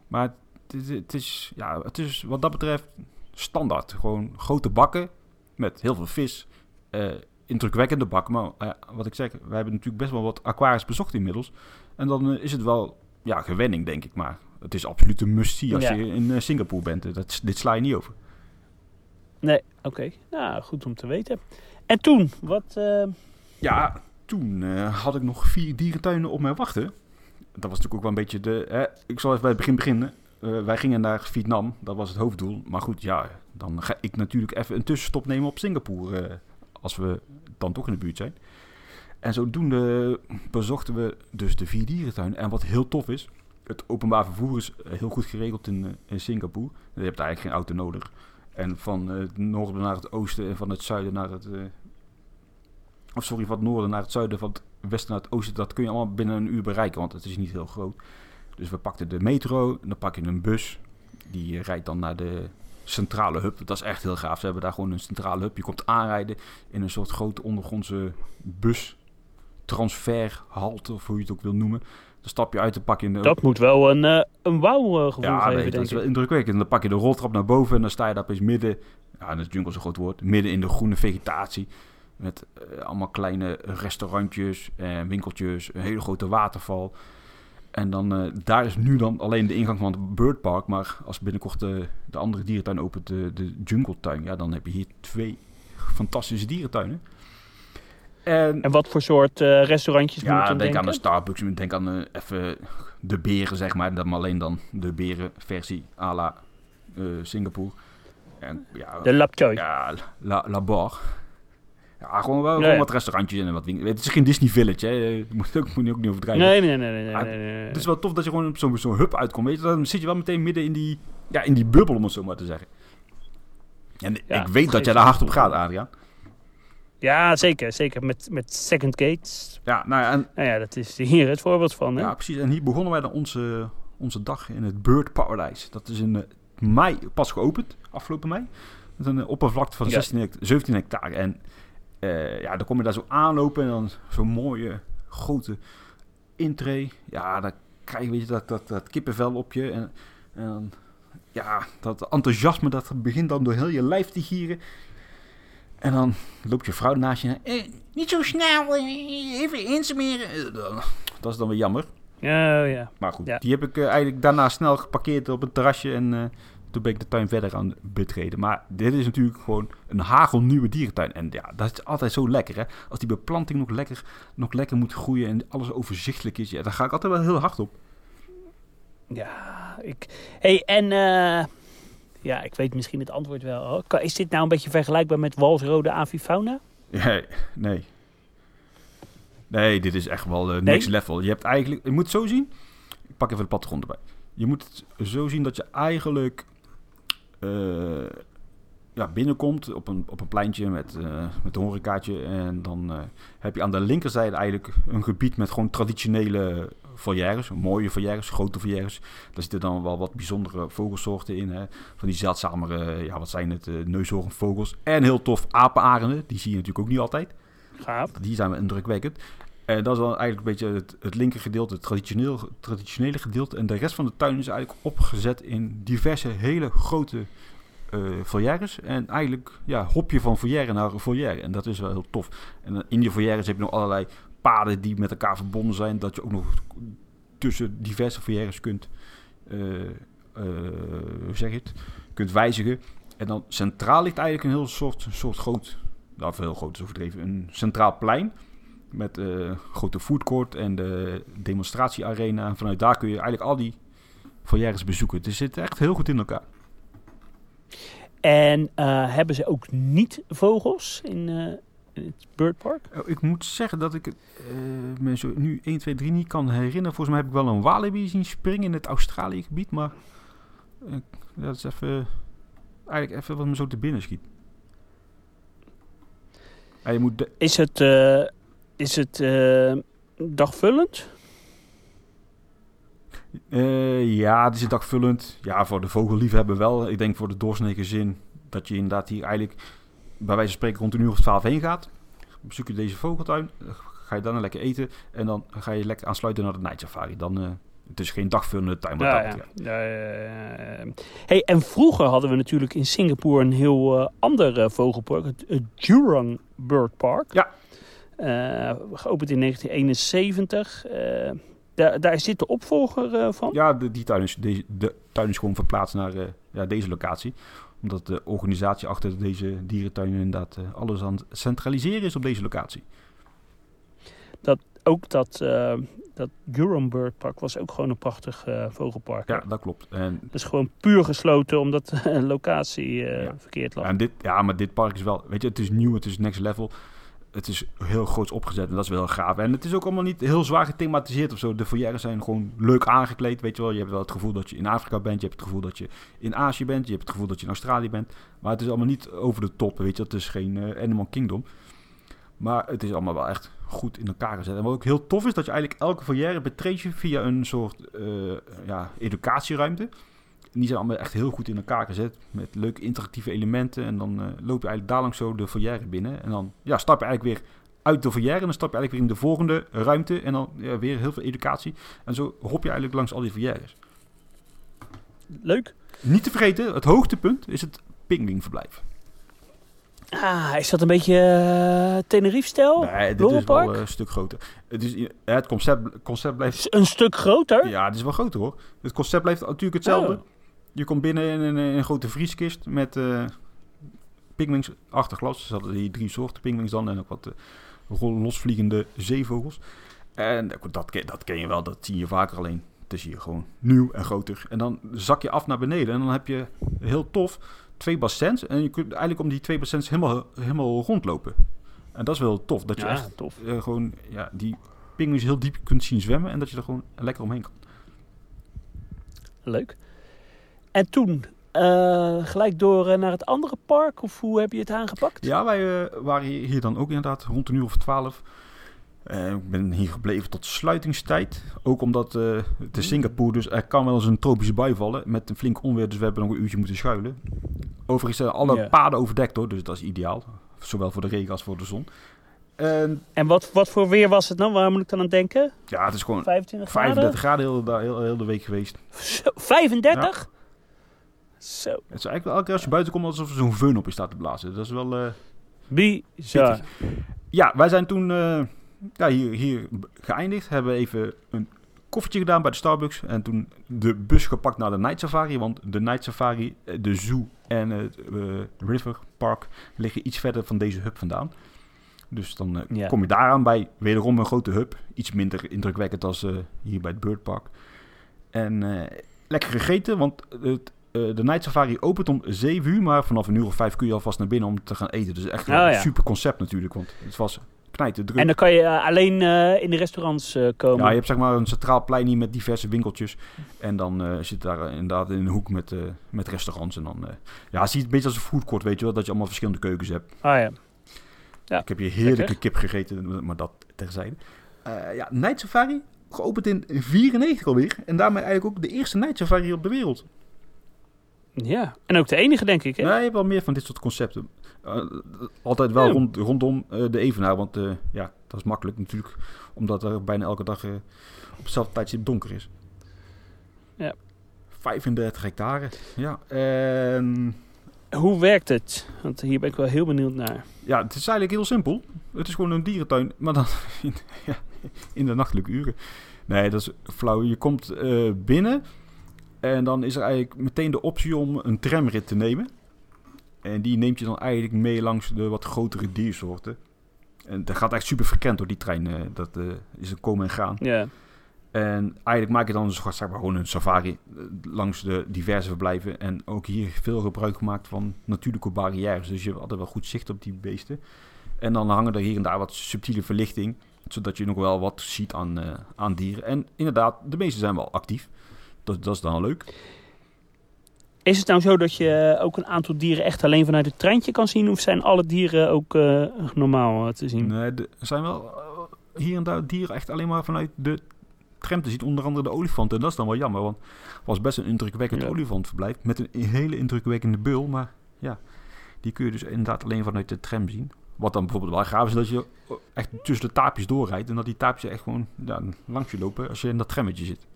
Maar het, is- het, is, ja, het is wat dat betreft standaard. Gewoon grote bakken met heel veel vis. eh, indrukwekkende bakken. Maar wat ik zeg, wij hebben natuurlijk best wel wat aquariums bezocht inmiddels. En dan is het wel ja, gewenning, denk ik. Maar het is absoluut een must-see als Ja. je in Singapore bent. Dat, dit sla je niet over. Nee, oké. Nou, goed om te weten. En toen, wat... eh, Ja, toen eh, had ik nog vier dierentuinen op mij wachten. Dat was natuurlijk ook wel een beetje de... Hè, ik zal even bij het begin beginnen. Eh, wij gingen naar Vietnam, dat was het hoofddoel. Maar goed, ja, dan ga ik natuurlijk even een tussenstop nemen op Singapore. als we dan toch in de buurt zijn. En zodoende bezochten we dus de vier dierentuinen. En wat heel tof is, het openbaar vervoer is heel goed geregeld in, in Singapore. Je hebt eigenlijk geen auto nodig. En van het noorden naar het oosten en van het zuiden naar het... eh, of sorry, van het noorden naar het zuiden, van het westen naar het oosten, dat kun je allemaal binnen een uur bereiken, want het is niet heel groot. Dus we pakten de metro, dan pak je een bus, die rijdt dan naar de centrale hub. Dat is echt heel gaaf. Ze hebben daar gewoon een centrale hub. Je komt aanrijden in een soort grote ondergrondse bus, transferhalte, of hoe je het ook wil noemen. Dan stap je uit en pak je een... dat moet wel een, eh een wauw-gevoel ja, geven, nee, dat denk is ik. wel indrukwekkend. En dan pak je de roltrap naar boven en dan sta je daar opeens midden... Ja, dat is jungle is een groot woord. Midden in de groene vegetatie. Met eh, allemaal kleine restaurantjes en winkeltjes. Een hele grote waterval. En dan, eh, daar is nu dan alleen de ingang van het birdpark. Maar als binnenkort de, de andere dierentuin opent, de, de jungletuin... Ja, dan heb je hier twee fantastische dierentuinen. En, En wat voor soort eh, restaurantjes moet ja, je denk denken? aan de Starbucks. Denk aan eh, even de beren, zeg maar. Dan maar alleen dan de berenversie à la eh, Singapore. En, ja, De ja, La, La Bar. Ja, gewoon wel wat restaurantjes en wat winkels. Het is geen Disney Village, hè. Je moet, ook, moet je ook niet overdrijven. Nee, nee, nee, nee. nee, Ah, nee, nee. Het is wel tof dat je gewoon op zo'n zo'n hub uitkomt. Weet je, dan zit je wel meteen midden in die, ja, in die bubbel, om het zo maar te zeggen. En Ja, ik weet dat jij daar hard op gaat, Adriaan. Ja, zeker. Zeker met, met Second Gates. Ja, nou ja, en, Nou ja, dat is hier het voorbeeld van. Hè? ja, precies. En hier begonnen wij dan onze, onze dag in het Bird Paradise. Dat is in eh, mei pas geopend, afgelopen mei. Met een eh, oppervlakte van Ja. 16 hect- 17 hectare. En eh, ja, dan kom je daar zo aanlopen en dan zo'n mooie grote intree. Ja, dan krijg je weet je, dat, dat, dat kippenvel op je. En, en ja, dat enthousiasme dat begint dan door heel je lijf te gieren. En dan loopt je vrouw naast je. Eh, niet zo snel, eh, even insmeren. Eh, Dat is dan weer jammer. Ja, ja. Maar goed, Ja. die heb ik eigenlijk daarna snel geparkeerd op een terrasje. En toen ben ik de tuin verder aan betreden. Maar dit is natuurlijk gewoon een hagelnieuwe dierentuin. En ja, dat is altijd zo lekker hè. Als die beplanting nog lekker, nog lekker moet groeien en alles overzichtelijk is. Ja, daar ga ik altijd wel heel hard op. Ja, ik... hey, en... ja, ik weet misschien het antwoord wel. Kan- Is dit nou een beetje vergelijkbaar met walsrode avifauna? Nee, nee. Nee, dit is echt wel eh, next level. Je hebt eigenlijk, je moet het zo zien. Ik pak even de plattegrond erbij. Je moet het zo zien dat je eigenlijk eh, ja, binnenkomt op een, op een pleintje met, eh met een horecaatje. En dan heb je aan de linkerzijde eigenlijk een gebied met gewoon traditionele volières. Mooie volières, grote volières. Daar zitten dan wel wat bijzondere vogelsoorten in. Hè. Van die zeldzamere, ja wat zijn het, eh neushoornvogels. En heel tof apenarenden. Die zie je natuurlijk ook niet altijd. Gaaf. Die zijn wel indrukwekkend. En dat is dan eigenlijk een beetje het, het linker gedeelte, het traditioneel, traditionele gedeelte. En de rest van de tuin is eigenlijk opgezet in diverse hele grote eh volières. En eigenlijk ja, hop je van volière naar volière. En dat is wel heel tof. En dan in die volières heb je nog allerlei paden die met elkaar verbonden zijn. Dat je ook nog tussen diverse volières kunt, eh, eh, hoe zeg het, kunt wijzigen. En dan centraal ligt eigenlijk een heel soort, soort groot, nou heel groot is overdreven, een centraal plein. Met uh, grote foodcourt en de demonstratiearena. En vanuit daar kun je eigenlijk al die foyeres bezoeken. Het zit echt heel goed in elkaar. En hebben ze ook niet vogels in, in het birdpark? Oh, ik moet zeggen dat ik uh, me zo nu 1, 2, 3 niet kan herinneren. Volgens mij heb ik wel een walibi zien springen in het Australië gebied. Maar ja, dat is even, eigenlijk even wat me zo te binnen schiet. Ja, je moet is het, is het dagvullend? Ja, het is dagvullend. Ja, voor de vogelliefhebber wel. Ik denk voor de doorsnee gezin dat je inderdaad hier eigenlijk bij wijze van spreken rond een uur of twaalf heen gaat. Bezoek je deze vogeltuin, ga je dan lekker eten en dan ga je lekker aansluiten naar de night safari. Dan, uh, het is geen dagvullende tuin. Ja, ja. Ja, ja, hey, en vroeger hadden we natuurlijk in Singapore een heel uh, ander uh, vogelpark, het, het Jurong Bird Park. Ja. geopend in 1971. Daar, daar zit de opvolger uh, van? Ja, de, die tuin is, de, de tuin is gewoon verplaatst naar uh, ja, deze locatie. Omdat de organisatie achter deze dierentuin inderdaad uh, alles aan het centraliseren is op deze locatie. Dat, ook dat, dat Bird Park was ook gewoon een prachtig vogelpark. Ja, dat klopt. En... Dat is gewoon puur gesloten omdat de locatie ja. verkeerd lag. En dit, ja, maar dit park is wel, weet je, het is nieuw, het is next level het is heel groots opgezet en dat is wel gaaf. En het is ook allemaal niet heel zwaar gethematiseerd of zo. De foyeres zijn gewoon leuk aangekleed, weet je wel. Je hebt wel het gevoel dat je in Afrika bent, je hebt het gevoel dat je in Azië bent, je hebt het gevoel dat je in Australië bent. Maar het is allemaal niet over de top, weet je. Het is geen uh, Animal Kingdom. Maar het is allemaal wel echt goed in elkaar gezet. En wat ook heel tof is, dat je eigenlijk elke foyer betreedt je via een soort uh, ja, educatieruimte die zijn allemaal echt heel goed in elkaar gezet. Met leuke interactieve elementen. En dan uh, loop je eigenlijk daar langs zo de foyer binnen. En dan ja, stap je eigenlijk weer uit de foyer. En dan stap je eigenlijk weer in de volgende ruimte. En dan ja, weer heel veel educatie. En zo hop je eigenlijk langs al die foyers. Leuk. Niet te vergeten, het hoogtepunt is het pingwingverblijf. Ah, is dat een beetje uh, Tenerife-stijl? Nee, dit is wel een stuk groter. Het, is, het concept, concept blijft... Een stuk groter? Ja, het is wel groter hoor. Het concept blijft natuurlijk hetzelfde. Oh. Je komt binnen in een, een grote vrieskist met uh, pingwings achter glas. Ze hadden die drie soorten pingwings dan en ook wat uh, losvliegende zeevogels. En dat, dat ken je wel, dat zie je vaker alleen. Het is hier gewoon nieuw en groter. En dan zak je af naar beneden en dan heb je heel tof twee bassins. En je kunt eigenlijk om die twee bassins helemaal, helemaal rondlopen. En dat is wel tof. Dat je ja, echt tof. Uh, gewoon ja, die pingwings heel diep kunt zien zwemmen en dat je er gewoon lekker omheen kan. Leuk. En toen uh, gelijk door uh, naar het andere park? Of hoe heb je het aangepakt? Ja, wij uh, waren hier dan ook inderdaad rond een uur of twaalf. ik ben hier gebleven tot sluitingstijd. Ook omdat het is Singapore, dus er kan wel eens een tropische bui vallen. Met een flink onweer, dus we hebben nog een uurtje moeten schuilen. Overigens zijn alle paden overdekt hoor, dus dat is ideaal. Zowel voor de regen als voor de zon. En, en wat, wat voor weer was het dan? Waar moet ik dan aan denken? Ja, het is gewoon 25 graden, 35 graden heel, heel, heel de week geweest. Zo, 35? Ja. Zo. Het is eigenlijk wel elke keer als je buiten komt alsof er zo'n fun op je staat te blazen. Dat is wel... Uh, Bizar. Ja, wij zijn toen uh, ja, hier, hier geëindigd. Hebben even een koffertje gedaan bij de Starbucks. En toen de bus gepakt naar de Night Safari. Want de Night Safari, eh, de zoo en het uh, River Park liggen iets verder van deze hub vandaan. Dus dan uh, ja. kom je daaraan bij wederom een grote hub. Iets minder indrukwekkend als hier bij het Bird Park. En lekker gegeten, want het uh, de Night Safari opent om 7 uur, maar vanaf een uur of 5 kun je alvast naar binnen om te gaan eten. Dus echt een oh, ja. super concept natuurlijk, want het was knijten druk. En dan kan je uh, alleen uh, in de restaurants komen? Ja, je hebt zeg maar een centraal plein hier met diverse winkeltjes. En dan zit daar inderdaad in een hoek met, met restaurants. En dan, ja, zie je het een beetje als een foodcourt, weet je wel, dat je allemaal verschillende keukens hebt. Ah ja. ja. Ik heb hier heerlijke Lekker. kip gegeten, maar dat terzijde. ja, Night Safari, geopend in 94 alweer. En daarmee eigenlijk ook de eerste Night Safari op de wereld. Ja, en ook de enige, denk ik. Hè? Nee, je hebt wel meer van dit soort concepten. Uh, altijd wel rond, rondom uh, de Evenaar, want uh, ja, dat is makkelijk natuurlijk, omdat er bijna elke dag op hetzelfde tijdstip donker is. Ja. 35 hectare, ja. En... Hoe werkt het? Want hier ben ik wel heel benieuwd naar. Ja, het is eigenlijk heel simpel. Het is gewoon een dierentuin, maar dan in, ja, in de nachtelijke uren. Nee, dat is flauw. Je komt binnen en dan is er eigenlijk meteen de optie om een tramrit te nemen. En die neemt je dan eigenlijk mee langs de wat grotere diersoorten. En dat gaat echt super frequent door die trein. eh, dat eh, is een komen en gaan. Ja. En eigenlijk maak je dan dus zeg maar, gewoon een safari eh, langs de diverse verblijven. En ook hier veel gebruik gemaakt van natuurlijke barrières. Dus je hebt altijd wel goed zicht op die beesten. En dan hangen er hier en daar wat subtiele verlichting. Zodat je nog wel wat ziet aan, aan dieren. En inderdaad, de meeste zijn wel actief. Dat, dat is dan leuk. Is het nou zo dat je ook een aantal dieren echt alleen vanuit het treintje kan zien? Of zijn alle dieren ook eh, normaal eh, te zien? Nee, er zijn wel eh, hier en daar dieren echt alleen maar vanuit de tram te zien. Onder andere de olifant. En dat is dan wel jammer, want het was best een indrukwekkend Ja. olifantverblijf. Met een hele indrukwekkende beul. Maar ja, die kun je dus inderdaad alleen vanuit de tram zien. Wat dan bijvoorbeeld wel gaaf is, dat je echt tussen de taapjes doorrijdt. En dat die taapjes echt gewoon ja, langs je lopen als je in dat trammetje zit.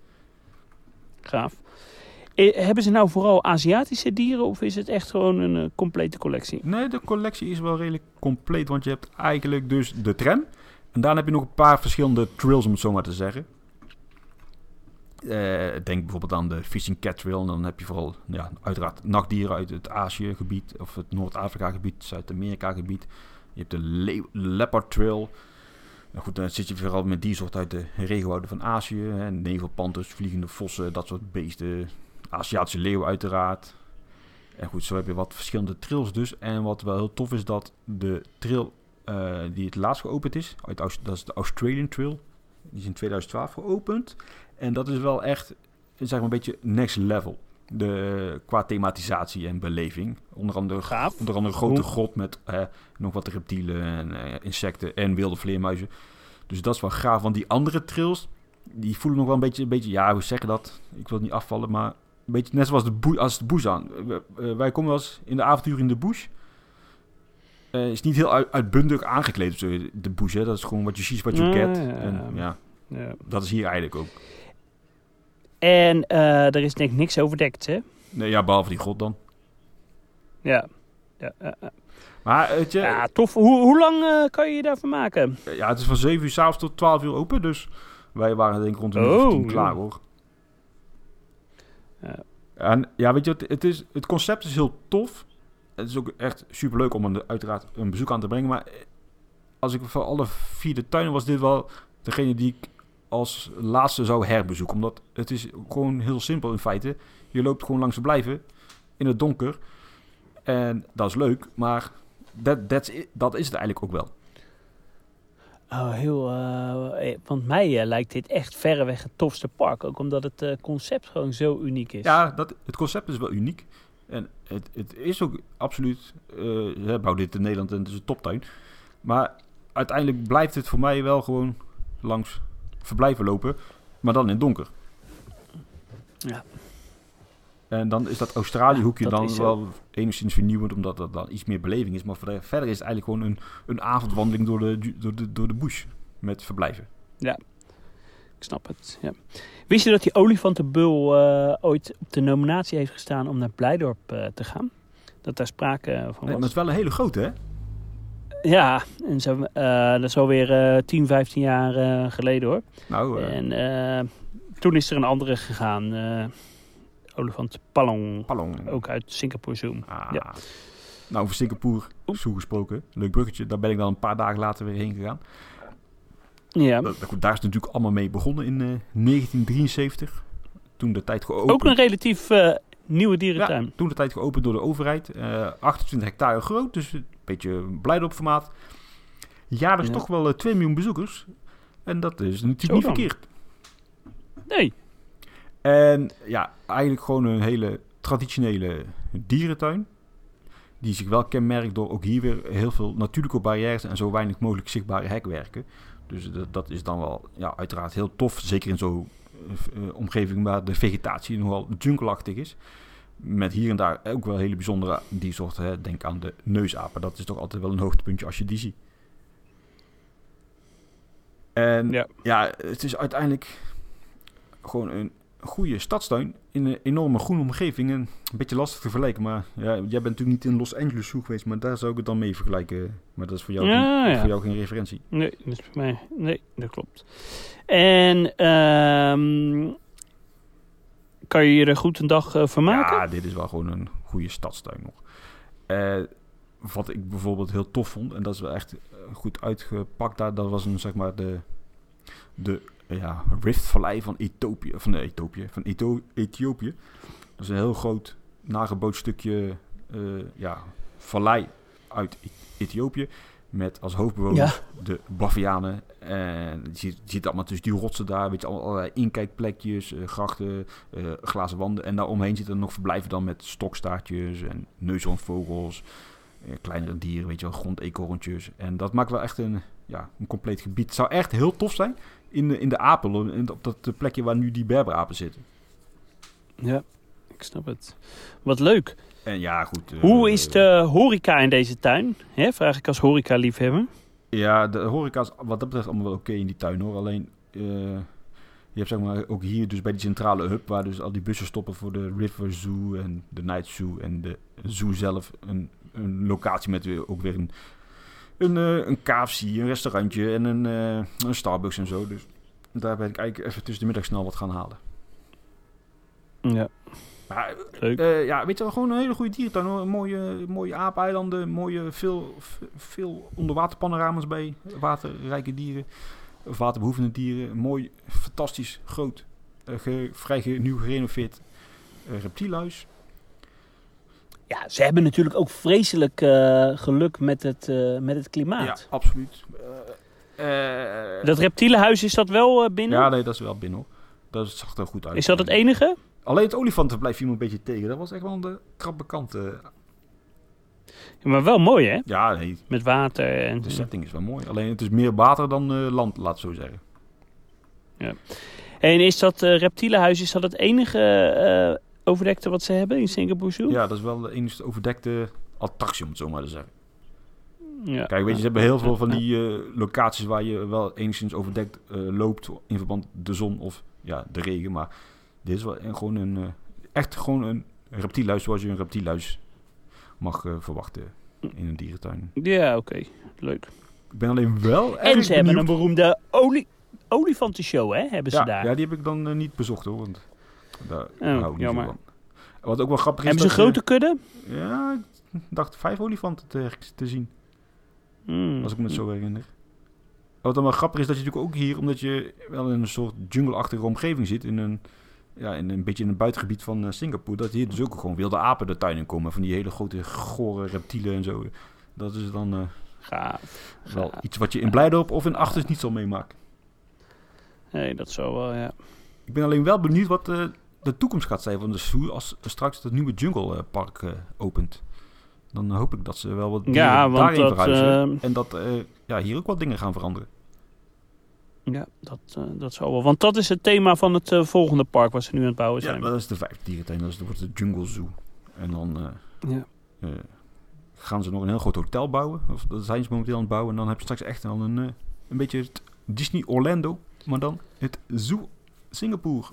Gaaf. Eh, hebben ze nou vooral Aziatische dieren of is het echt gewoon een eh, complete collectie? Nee, de collectie is wel redelijk compleet. Want je hebt eigenlijk dus de tram. En daarna heb je nog een paar verschillende trails, om het zo maar te zeggen. Eh, denk bijvoorbeeld aan de Fishing Cat Trail. En dan heb je vooral, ja, uiteraard nachtdieren uit het Azië-gebied. Of het Noord-Afrika-gebied, Zuid-Amerika-gebied. Je hebt de Le- Leopard Trail. Nou goed, dan zit je vooral met diersoorten uit de regenwouden van Azië. Hè, nevelpanters, vliegende vossen, dat soort beesten. Aziatische leeuw uiteraard. En goed, zo heb je wat verschillende trails dus. En wat wel heel tof is, dat de trail eh, die het laatst geopend is, uit, dat is de Australian Trail. Die is in 2012 geopend. En dat is wel echt, zeg maar, een beetje next level. De, qua thematisatie en beleving. Onder andere, Gaaf. onder andere een grote grot met eh, nog wat reptielen en eh, insecten en wilde vleermuizen. Dus dat is wel gaaf. Want die andere trails, die voelen nog wel een beetje, een beetje ja, hoe zeg je dat? Ik wil het niet afvallen, maar een beetje net zoals de, boe, als de bush aan. Eh, wij komen wel eens in de avontuur in de bush. Eh, is niet heel uit, uitbundig aangekleed de bush. Hè? Dat is gewoon wat je ziet, wat je Ja, get. ja, ja. En ja, Ja. dat is hier eigenlijk ook. En eh, er is denk ik niks overdekt, hè? Nee, ja, behalve die god dan. Ja. Ja, ja, ja. Maar weet je, ja tof. Hoe, hoe lang eh, kan je je daarvan maken? ja, het is van 7 uur s'avonds tot 12 uur open. Dus wij waren denk ik rond uur Oh, klaar hoor. Ja. En ja, weet je, het, het, is, het concept is heel tof. Het is ook echt super leuk om een, uiteraard een bezoek aan te brengen. Maar als ik voor alle vier de tuinen was dit wel degene die ik als laatste zou herbezoeken. Omdat het is gewoon heel simpel in feite. Je loopt gewoon langs de blijven in het donker. En dat is leuk, maar that, that's it. dat is het eigenlijk ook wel. Oh, heel. eh, eh, want mij eh, lijkt dit echt verreweg het tofste park. Ook omdat het concept gewoon zo uniek is. Ja, dat, het concept is wel uniek. En het, het is ook absoluut... ze bouwen dit in Nederland en het is een toptuin. Maar uiteindelijk blijft het voor mij wel gewoon langs verblijven lopen. Maar dan in het donker. Ja. En dan is dat Australië hoekje dat dan wel enigszins vernieuwend, omdat dat dan iets meer beleving is. Maar verder is het eigenlijk gewoon een, een avondwandeling door de, door, de, door de bush met verblijven. Ik snap het. Ja. Wist je dat die olifantenbul eh, ooit op de nominatie heeft gestaan om naar Blijdorp eh, te gaan? Dat daar sprake eh, van Maar het was. is wel een hele grote, hè? Ja, en zo, eh, dat is alweer eh 10, 15 jaar eh, geleden hoor. Nou, eh En toen is er een andere gegaan. olifant Palong. Palong. Ook uit Singapore Zoo. Ah. Ja. Nou, over Singapore Zoo gesproken. Leuk bruggetje. Daar ben ik dan een paar dagen later weer heen gegaan. Ja. Daar is het natuurlijk allemaal mee begonnen in eh, 1973. Toen de tijd geopend. Ook een relatief eh, nieuwe dierentuin. Toen de tijd geopend door de overheid. Eh 28 hectare groot, dus een beetje blijdorp formaat. Jaarlijks Ja. toch wel eh, 2 miljoen bezoekers. En dat is natuurlijk niet verkeerd. Nee. En ja, eigenlijk gewoon een hele traditionele dierentuin. Die zich wel kenmerkt door ook hier weer heel veel natuurlijke barrières en zo weinig mogelijk zichtbare hekwerken. Dus dat, dat is dan wel ja, uiteraard heel tof. Zeker in zo'n eh, eh, omgeving waar de vegetatie nogal jungleachtig is. Met hier en daar ook wel hele bijzondere diersoorten. Hè. Denk aan de neusapen. Dat is toch altijd wel een hoogtepuntje als je die ziet. En Ja. ja, het is uiteindelijk gewoon een goede stadstuin in een enorme groene omgeving. En een beetje lastig te vergelijken, maar ja, jij bent natuurlijk niet in Los Angeles Zoo geweest, maar daar zou ik het dan mee vergelijken. Maar dat is voor jou, Ja, geen, ja. voor jou geen referentie. Nee, dat is voor mij. Nee, dat klopt. En ehm, kan je je er goed een dag eh, van maken? Ja, dit is wel gewoon een goede stadstuin nog. Eh, wat ik bijvoorbeeld heel tof vond, en dat is wel echt eh, goed uitgepakt daar, dat was een, zeg maar de, de ja, Riftvallei van Ethiopië, van de Ethiopië, van Ethiopië. Dat is een heel groot nageboot stukje eh, ja, vallei uit Ethiopië. Met als hoofdbewoners de Bavianen. En je ziet, je ziet allemaal tussen die rotsen daar. Weet je, allemaal allerlei inkijkplekjes, eh, grachten, eh, glazen wanden. En daaromheen zitten er nog verblijven dan met stokstaartjes en neushoornvogels. eh, kleinere dieren, weet je wel, grondeekhoorntjes. En dat maakt wel echt een, ja, een compleet gebied. Het zou echt heel tof zijn in de, in de Apel, in- op dat plekje waar nu die berberapen zitten. Ja, ik snap het. Wat leuk. En ja, goed. eh, Hoe is de horeca in deze tuin? Hè, vraag ik als horeca-liefhebber. Ja, de horeca is wat dat betreft allemaal wel oké in die tuin hoor. Alleen, eh, je hebt zeg maar ook hier dus bij die centrale hub... waar dus al die bussen stoppen voor de River Zoo en de Night Zoo... en de zoo zelf een, een locatie met weer, ook weer een, een, eh, een KFC, een restaurantje en een, een Starbucks en zo. Dus daar ben ik eigenlijk even tussen de middag snel wat gaan halen. Ja, Maar leuk. eh, ja, weet je wel, gewoon een hele goede dierentuin. Hoor. Mooie, mooie aapeilanden, mooie, veel, veel onderwaterpanorama's bij. Waterrijke dieren, of waterbehoevende dieren. Mooi, fantastisch, groot, eh, ge- vrij ge- nieuw gerenoveerd eh, reptielhuis. Ja, ze hebben natuurlijk ook vreselijk eh, geluk met het, eh, met het klimaat. Ja, absoluut. Dat reptielenhuis, is dat wel binnen? ja, nee, dat is wel binnen hoor. Dat zag er goed uit. is dat het enige? Alleen het olifantenverblijf viel me een beetje tegen. Dat was echt wel de krappe kant. eh. Ja, maar wel mooi, hè? Ja, nee, Met water en... de setting is wel mooi. Alleen het is meer water dan eh, land, laat zo zeggen. En is dat eh, reptielenhuis, is dat het enige eh, overdekte wat ze hebben in Singapore Zoo? Ja, dat is wel de enige overdekte attractie, om het zo maar te zeggen. Ja. Kijk, weet je, ze hebben heel veel van die eh, locaties waar je wel enigszins overdekt eh, loopt in verband de zon of ja, de regen. Maar dit is wel gewoon een, eh, echt gewoon een reptielhuis zoals je een reptielhuis mag eh, verwachten in een dierentuin. Ja, oké. Leuk. Ik ben alleen wel En ze hebben benieuwd- een beroemde olie, olifantenshow, hè? Hebben ze ja, daar. Ja, die heb ik dan eh, niet bezocht hoor, want daar Oh, hou ik niet van. Wat ook wel grappig is... hebben ze een grote kudde? ja, ik dacht vijf olifanten te, te zien. Hmm. Als ik me het zo herinner. Wat dan wel grappig is, dat je natuurlijk ook hier, omdat je wel in een soort jungle-achtige omgeving zit, in een, ja, in een beetje in een buitengebied van eh, Singapore, dat hier dus ook gewoon wilde apen de tuin in komen. Van die hele grote, gore reptielen en zo. Dat is dan eh, Gaaf. wel gaaf. iets wat je in Blijdorp of in Achters niet zal meemaken. Nee, dat zou wel, ja. Ik ben alleen wel benieuwd wat eh, de toekomst gaat zijn van de zoo als straks het nieuwe Jungle Park opent. Dan hoop ik dat ze wel wat Ja, want daarin dat, verhuizen. en dat ja, hier ook wat dingen gaan veranderen. Ja, dat, eh, dat zou wel. Want dat is het thema van het eh, volgende park waar ze nu aan het bouwen Ja, zijn. dat is de vijfde dierentuin. Dat wordt de Jungle Zoo. En dan eh, Ja. gaan ze nog een heel groot hotel bouwen. Of dat zijn ze momenteel aan het bouwen. En dan heb je straks echt dan een, een beetje het Disney Orlando. Maar dan het Zoo Singapore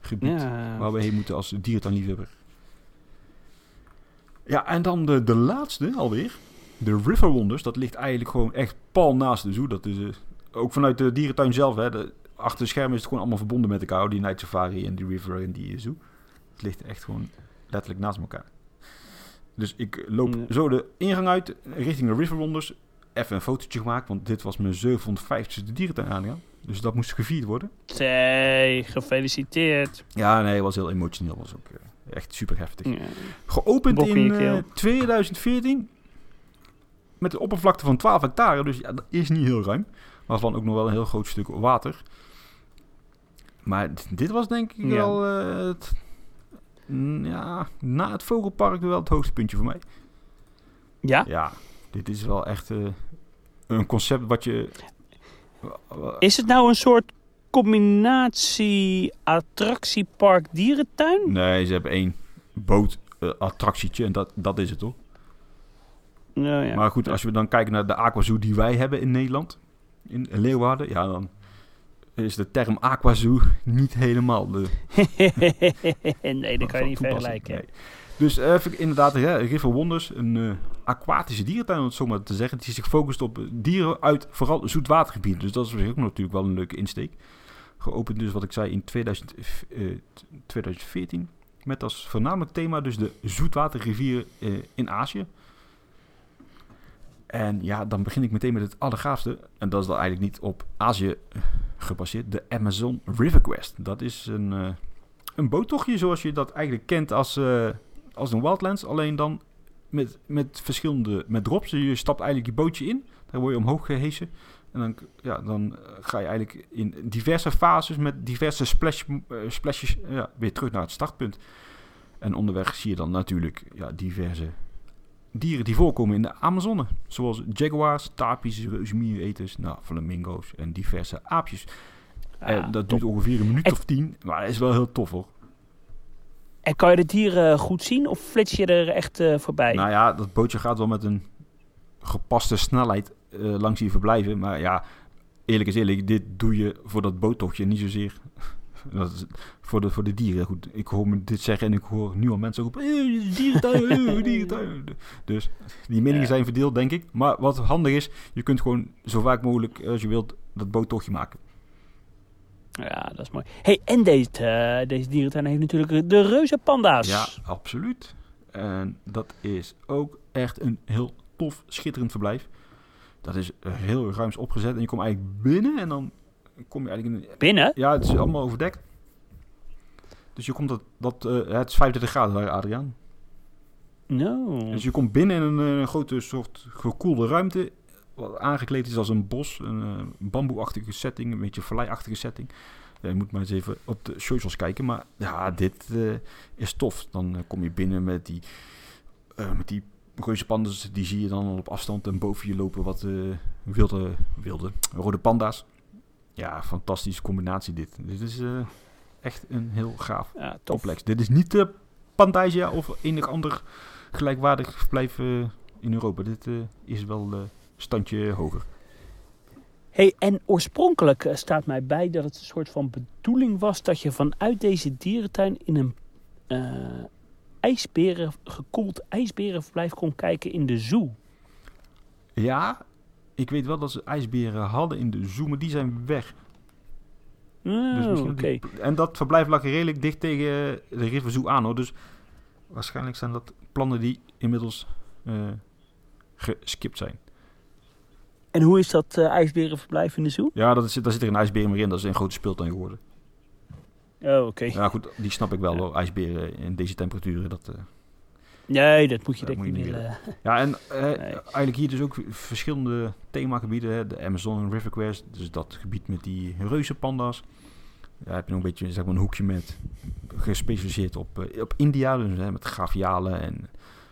gebied. Ja. Waar we heen moeten als dierentuinliefhebber. Ja, en dan de, de laatste alweer. De River Wonders. Dat ligt eigenlijk gewoon echt pal naast de zoo. Dat is ook vanuit de dierentuin zelf. Hè, de, achter de schermen is het gewoon allemaal verbonden met elkaar. Die Night Safari en die River en die zoo. Het ligt echt gewoon letterlijk naast elkaar. Dus ik loop Ja. zo de ingang uit richting de River Wonders. Even een fotootje gemaakt, want dit was mijn 750ste dierentuin aangaan. Dus dat moest gevierd worden. Zee, gefeliciteerd. Ja, nee, het was heel emotioneel. was ook eh, echt super heftig. Ja. Geopend Bok in in je eh, keel. 2014. Met een oppervlakte van 12 hectare. Dus ja, dat is niet heel ruim. Waarvan ook nog wel een heel groot stuk water. Maar dit was denk ik Ja. wel... eh, het, ja, na het Vogelpark wel het hoogste puntje voor mij. ja? Ja, dit is wel echt eh, een concept wat je... Is het nou een soort combinatie attractiepark dierentuin? Nee, ze hebben één boot eh, attractietje en dat, dat is het hoor. Nou ja. Maar goed, als we dan kijken naar de aquazoo die wij hebben in Nederland, in Leeuwarden, ja, dan is de term aquazoo niet helemaal de nee, dat kan je niet vergelijken. Nee. Dus eh, even inderdaad, ja, River Wonders, een eh, aquatische dierentuin, om het zo maar te zeggen, die zich focust op dieren uit vooral zoetwatergebieden. Dus dat is ook natuurlijk wel een leuke insteek. Geopend dus, wat ik zei, in 2000, eh, 2014. Met als voornamelijk thema dus de zoetwaterrivieren eh, in Azië. En ja, dan begin ik meteen met het allergaafste. En dat is dan eigenlijk niet op Azië gebaseerd. De Amazon River Quest. Dat is een, uh, een boottochtje zoals je dat eigenlijk kent als, uh, als een Wildlands. Alleen dan met, met verschillende met drops. Je stapt eigenlijk je bootje in. Daar word je omhoog gehesen. En dan, ja, dan ga je eigenlijk in diverse fases met diverse splash, uh, splashes ja, weer terug naar het startpunt. En onderweg zie je dan natuurlijk ja, diverse dieren die voorkomen in de Amazone. Zoals jaguars, tapies, reuzenmiereneters, nou, flamingo's en diverse aapjes. en dat duurt ongeveer een minuut of tien, maar dat is wel heel tof hoor. En kan je de dieren goed zien of flits je er echt uh, voorbij? Nou ja, dat bootje gaat wel met een gepaste snelheid uh, langs die verblijven. Maar ja, eerlijk is eerlijk, dit doe je voor dat boottochtje, niet zozeer dat is voor, de, voor de dieren. Goed, ik hoor me dit zeggen en ik hoor nu al mensen roepen, eh, dierentuin, eh, dierentuin. Dus die meningen zijn verdeeld, denk ik. Maar wat handig is, je kunt gewoon zo vaak mogelijk als je wilt dat boottochtje maken. Ja, dat is mooi. Hey, en deze, uh, deze dierentuin heeft natuurlijk de reuze panda's. Ja, absoluut. En dat is ook echt een heel tof, schitterend verblijf. Dat is heel ruims opgezet en je komt eigenlijk binnen en dan kom je eigenlijk in... Binnen? Ja, het is allemaal overdekt. Dus je komt dat... dat uh, het is 35 graden daar, Adriaan. No. Dus je komt binnen in een, uh, grote soort gekoelde ruimte. Wat aangekleed is als een bos. Een uh, bamboeachtige setting. Een beetje vallei-achtige setting. Ja, je moet maar eens even op de socials kijken. Maar ja, dit is tof. Dan kom je binnen met die... met die reuze pandas, die zie je dan op afstand. En boven je lopen wat wilde, wilde rode panda's. Ja, fantastische combinatie dit. Dit is uh, echt een heel gaaf ja, complex. Dit is niet de uh, Pantasia of enig ander gelijkwaardig verblijf uh, in Europa. Dit is wel een standje hoger. Hey, en oorspronkelijk staat mij bij dat het een soort van bedoeling was dat je vanuit deze dierentuin in een ijsberen, gekoeld ijsberenverblijf kon kijken in de zoo. Ja, ik weet wel dat ze ijsberen hadden in de zoo, maar die zijn weg. Oh, dus die, en dat verblijf lag redelijk dicht tegen de River aan hoor. Dus waarschijnlijk zijn dat plannen die inmiddels uh, geskipt zijn. En hoe is dat uh, ijsberenverblijf in de zoo? Ja, dat is, daar zit er een ijsbeer meer in. Dat is een grote speeltuin geworden. Oh, oké. Okay. Ja, goed, die snap ik wel hoor. Ijsberen in deze temperaturen, dat... Uh, Nee, dat moet je denk ik niet willen. Ja, en nee. eigenlijk hier dus ook verschillende themagebieden. Hè. De Amazon River Quest, dus dat gebied met die reuzenpanda's. Daar heb je nog een beetje zeg maar, een hoekje met gespecialiseerd op, uh, op India, dus hè, met gavialen en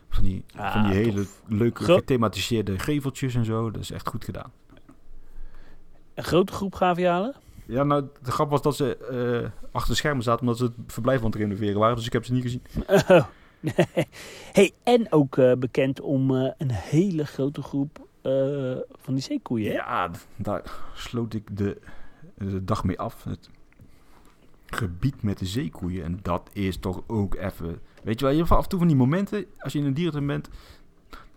van die, ah, van die hele leuke gethematiseerde geveltjes en zo. Dat is echt goed gedaan. Een grote groep gavialen? Ja, nou, de grap was dat ze uh, achter de schermen zaten omdat ze het verblijf aan het renoveren waren, dus ik heb ze niet gezien. Oh. hey, en ook uh, bekend om uh, een hele grote groep uh, van die zeekoeien. Ja, daar sloot ik de, de, dag mee af. Het gebied met de zeekoeien. En dat is toch ook even... Weet je wel, je hebt af en toe van die momenten, als je in een dierentuin bent...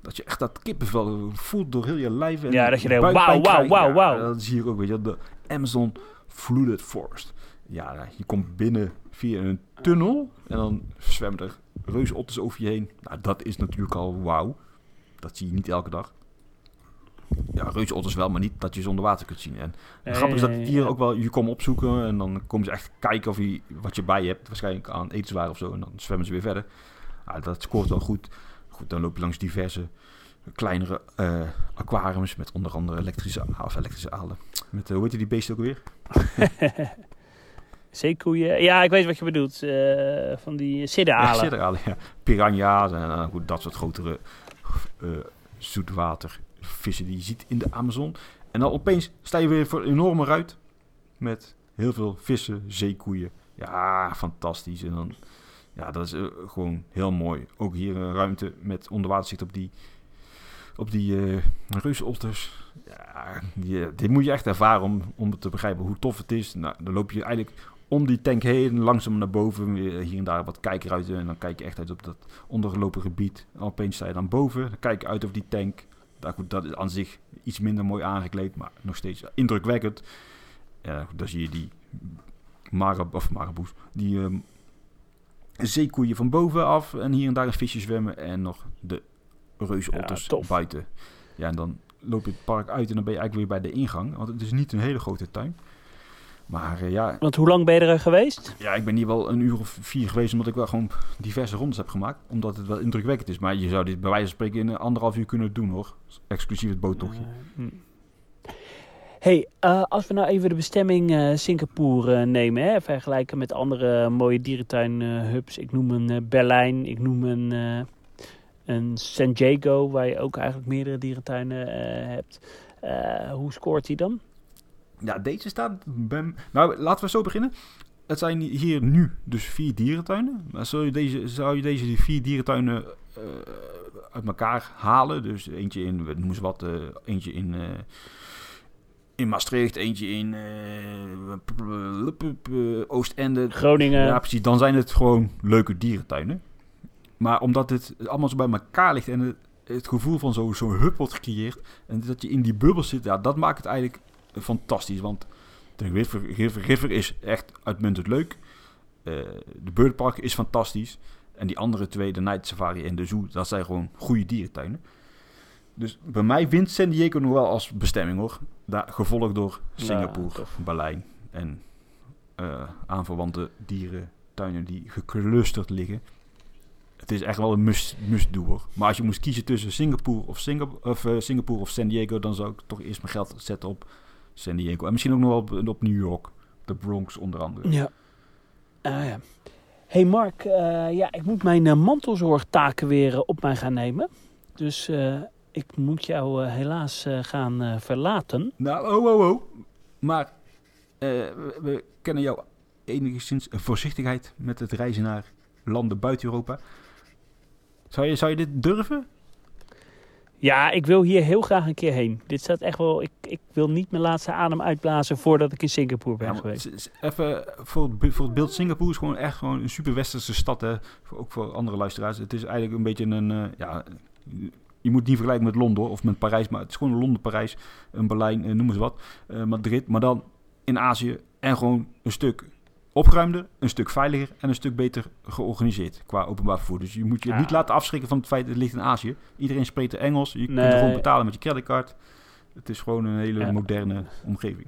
Dat je echt dat kippenvel voelt door heel je lijf. En ja, dat je denkt, wauw, wauw, wauw, wauw. Dat zie je ook, weet je De Amazon Flooded Forest. Ja, je komt binnen via een tunnel en dan zwemmen er reusotters over je heen. Nou, dat is natuurlijk al wauw. Dat zie je niet elke dag. Ja, reusotters wel, maar niet dat je ze onder water kunt zien. En het grappige is dat die dieren ook wel je komen opzoeken en dan komen ze echt kijken of je wat je bij je hebt. Waarschijnlijk aan etenswaar of zo en dan zwemmen ze weer verder. Nou, dat scoort wel goed. Goed, dan loop je langs diverse kleinere uh, aquariums met onder andere elektrische, of elektrische alen. Met, uh, hoe heet die beesten ook weer? Zeekoeien. Ja, ik weet wat je bedoelt. Uh, van die sidderalen. Ja, sidderalen. Piranha's en uh, goed, dat soort grotere uh, zoetwatervissen die je ziet in de Amazon. En dan opeens sta je weer voor een enorme ruit met heel veel vissen, zeekoeien. Ja, fantastisch. En dan, ja, dat is gewoon heel mooi. Ook hier een ruimte met onderwaterzicht op die, op die uh. Ja, die, dit moet je echt ervaren om, om te begrijpen hoe tof het is. Nou, dan loop je eigenlijk om die tank heen, langzaam naar boven, hier en daar wat kijkeruiten. En dan kijk je echt uit op dat ondergelopen gebied. En opeens sta je dan boven, dan kijk je uit over die tank. Dat, goed, dat is aan zich iets minder mooi aangekleed, maar nog steeds indrukwekkend. Ja, dan zie je die marab, of maraboes, die um, zeekoeien van bovenaf en hier en daar een visje zwemmen en nog de reusotters ja, buiten. Ja, en dan loop je het park uit en dan ben je eigenlijk weer bij de ingang. Want het is niet een hele grote tuin. Maar eh, ja, Want hoe lang ben je er geweest? ja, ik ben hier wel een uur of vier geweest omdat ik wel gewoon diverse rondes heb gemaakt. Omdat het wel indrukwekkend is. Maar je zou dit bij wijze van spreken in een anderhalf uur kunnen doen hoor. Exclusief het boottochtje. Eh, hm. hey, eh, als we nou even de bestemming eh, Singapore eh, nemen, hè, vergelijken met andere mooie dierentuin-hubs. ik noem een eh, Berlijn, ik noem een, eh, een San Diego, waar je ook eigenlijk meerdere dierentuinen eh, hebt. Eh, hoe scoort hij dan? Ja, deze staat... bij- Nou, laten we zo beginnen. Het zijn hier nu dus vier dierentuinen. Maar zou je deze, zou je deze vier dierentuinen eh, uit elkaar halen? Dus eentje in, we noemen ze wat, eh, eentje in, eh, in Maastricht, eentje in Oostende. Groningen. Ja, precies. Dan zijn het gewoon leuke dierentuinen. Maar omdat het allemaal zo bij elkaar ligt en het, het gevoel van zo'n zo hub wordt gecreëerd... en dat je in die bubbel zit, ja, dat maakt het eigenlijk fantastisch. Want de River, is echt uitmuntend leuk. Eh, de Birdpark is fantastisch. En die andere twee, de Night Safari en de Zoo, dat zijn gewoon goede dierentuinen. Dus bij mij wint San Diego nog wel als bestemming hoor. Daar, gevolgd door Ja, Singapore, tof. Berlijn en eh, aanverwante dierentuinen die geclusterd liggen. Het is echt wel een must, must do hoor. Maar als je moest kiezen tussen Singapore of, Singap of, eh, Singapore of San Diego, dan zou ik toch eerst mijn geld zetten op San Diego. En misschien ook nog wel op, op New York. De Bronx onder andere. Ja. Ah, ja. hey Mark, eh, ja, ik moet mijn eh, mantelzorgtaken weer eh, op mij gaan nemen. Dus ik moet jou helaas gaan verlaten. Nou, oh, oh, oh. Maar we, we kennen jou enigszins voorzichtigheid met het reizen naar landen buiten Europa. Zou je, zou je dit durven? Ja, ik wil hier heel graag een keer heen. Dit staat echt wel. Ik, ik wil niet mijn laatste adem uitblazen voordat ik in Singapore ben Ja, geweest. Even voor voor het beeld Singapore is gewoon echt gewoon een super westerse stad. Hè? Ook voor andere luisteraars. Het is eigenlijk een beetje een... eh, ja, je moet het niet vergelijken met Londen of met Parijs. Maar het is gewoon Londen, Parijs, een Berlijn, eh, noem eens wat. eh, Madrid. Maar dan in Azië. En gewoon een stuk opgeruimder, een stuk veiliger en een stuk beter georganiseerd qua openbaar vervoer. Dus je moet je Ja. niet laten afschrikken van het feit dat het ligt in Azië. Iedereen spreekt er Engels. Je kunt er gewoon betalen met je creditcard. Het is gewoon een hele Ja. moderne omgeving.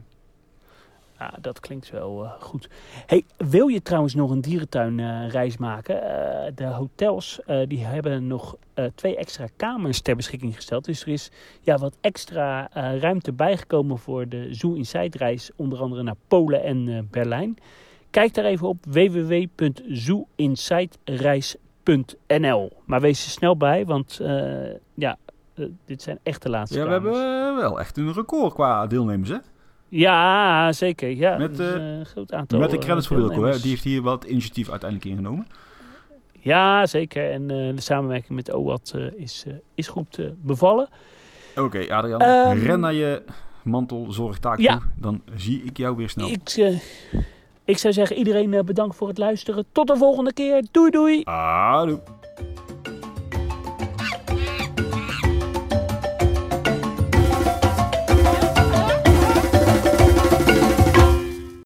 Ja, dat klinkt wel eh, goed. Hey, wil je trouwens nog een dierentuinreis maken? Eh, de hotels eh, die hebben nog eh, twee extra kamers ter beschikking gesteld. Dus er is ja, wat extra eh, ruimte bijgekomen voor de Zoo Inside reis. Onder andere naar Polen en eh, Berlijn. Kijk daar even op www.zooinsidereis.nl. Maar wees er snel bij, want eh, ja, eh, dit zijn echt de laatste Ja, we hebben eh, wel echt een record qua deelnemers, hè? Ja, zeker. Ja, Met, eh, een groot aantal. Met de credits voor Wilco, hè? Die heeft hier wel het initiatief uiteindelijk ingenomen. Ja, zeker. En de samenwerking met OWAT is, is goed bevallen. Oké, Adrian, Ehm, ren naar je mantelzorgtaak Ja. toe. Dan zie ik jou weer snel. Ik, ik zou zeggen, iedereen eh, bedankt voor het luisteren. Tot de volgende keer. Doei doei.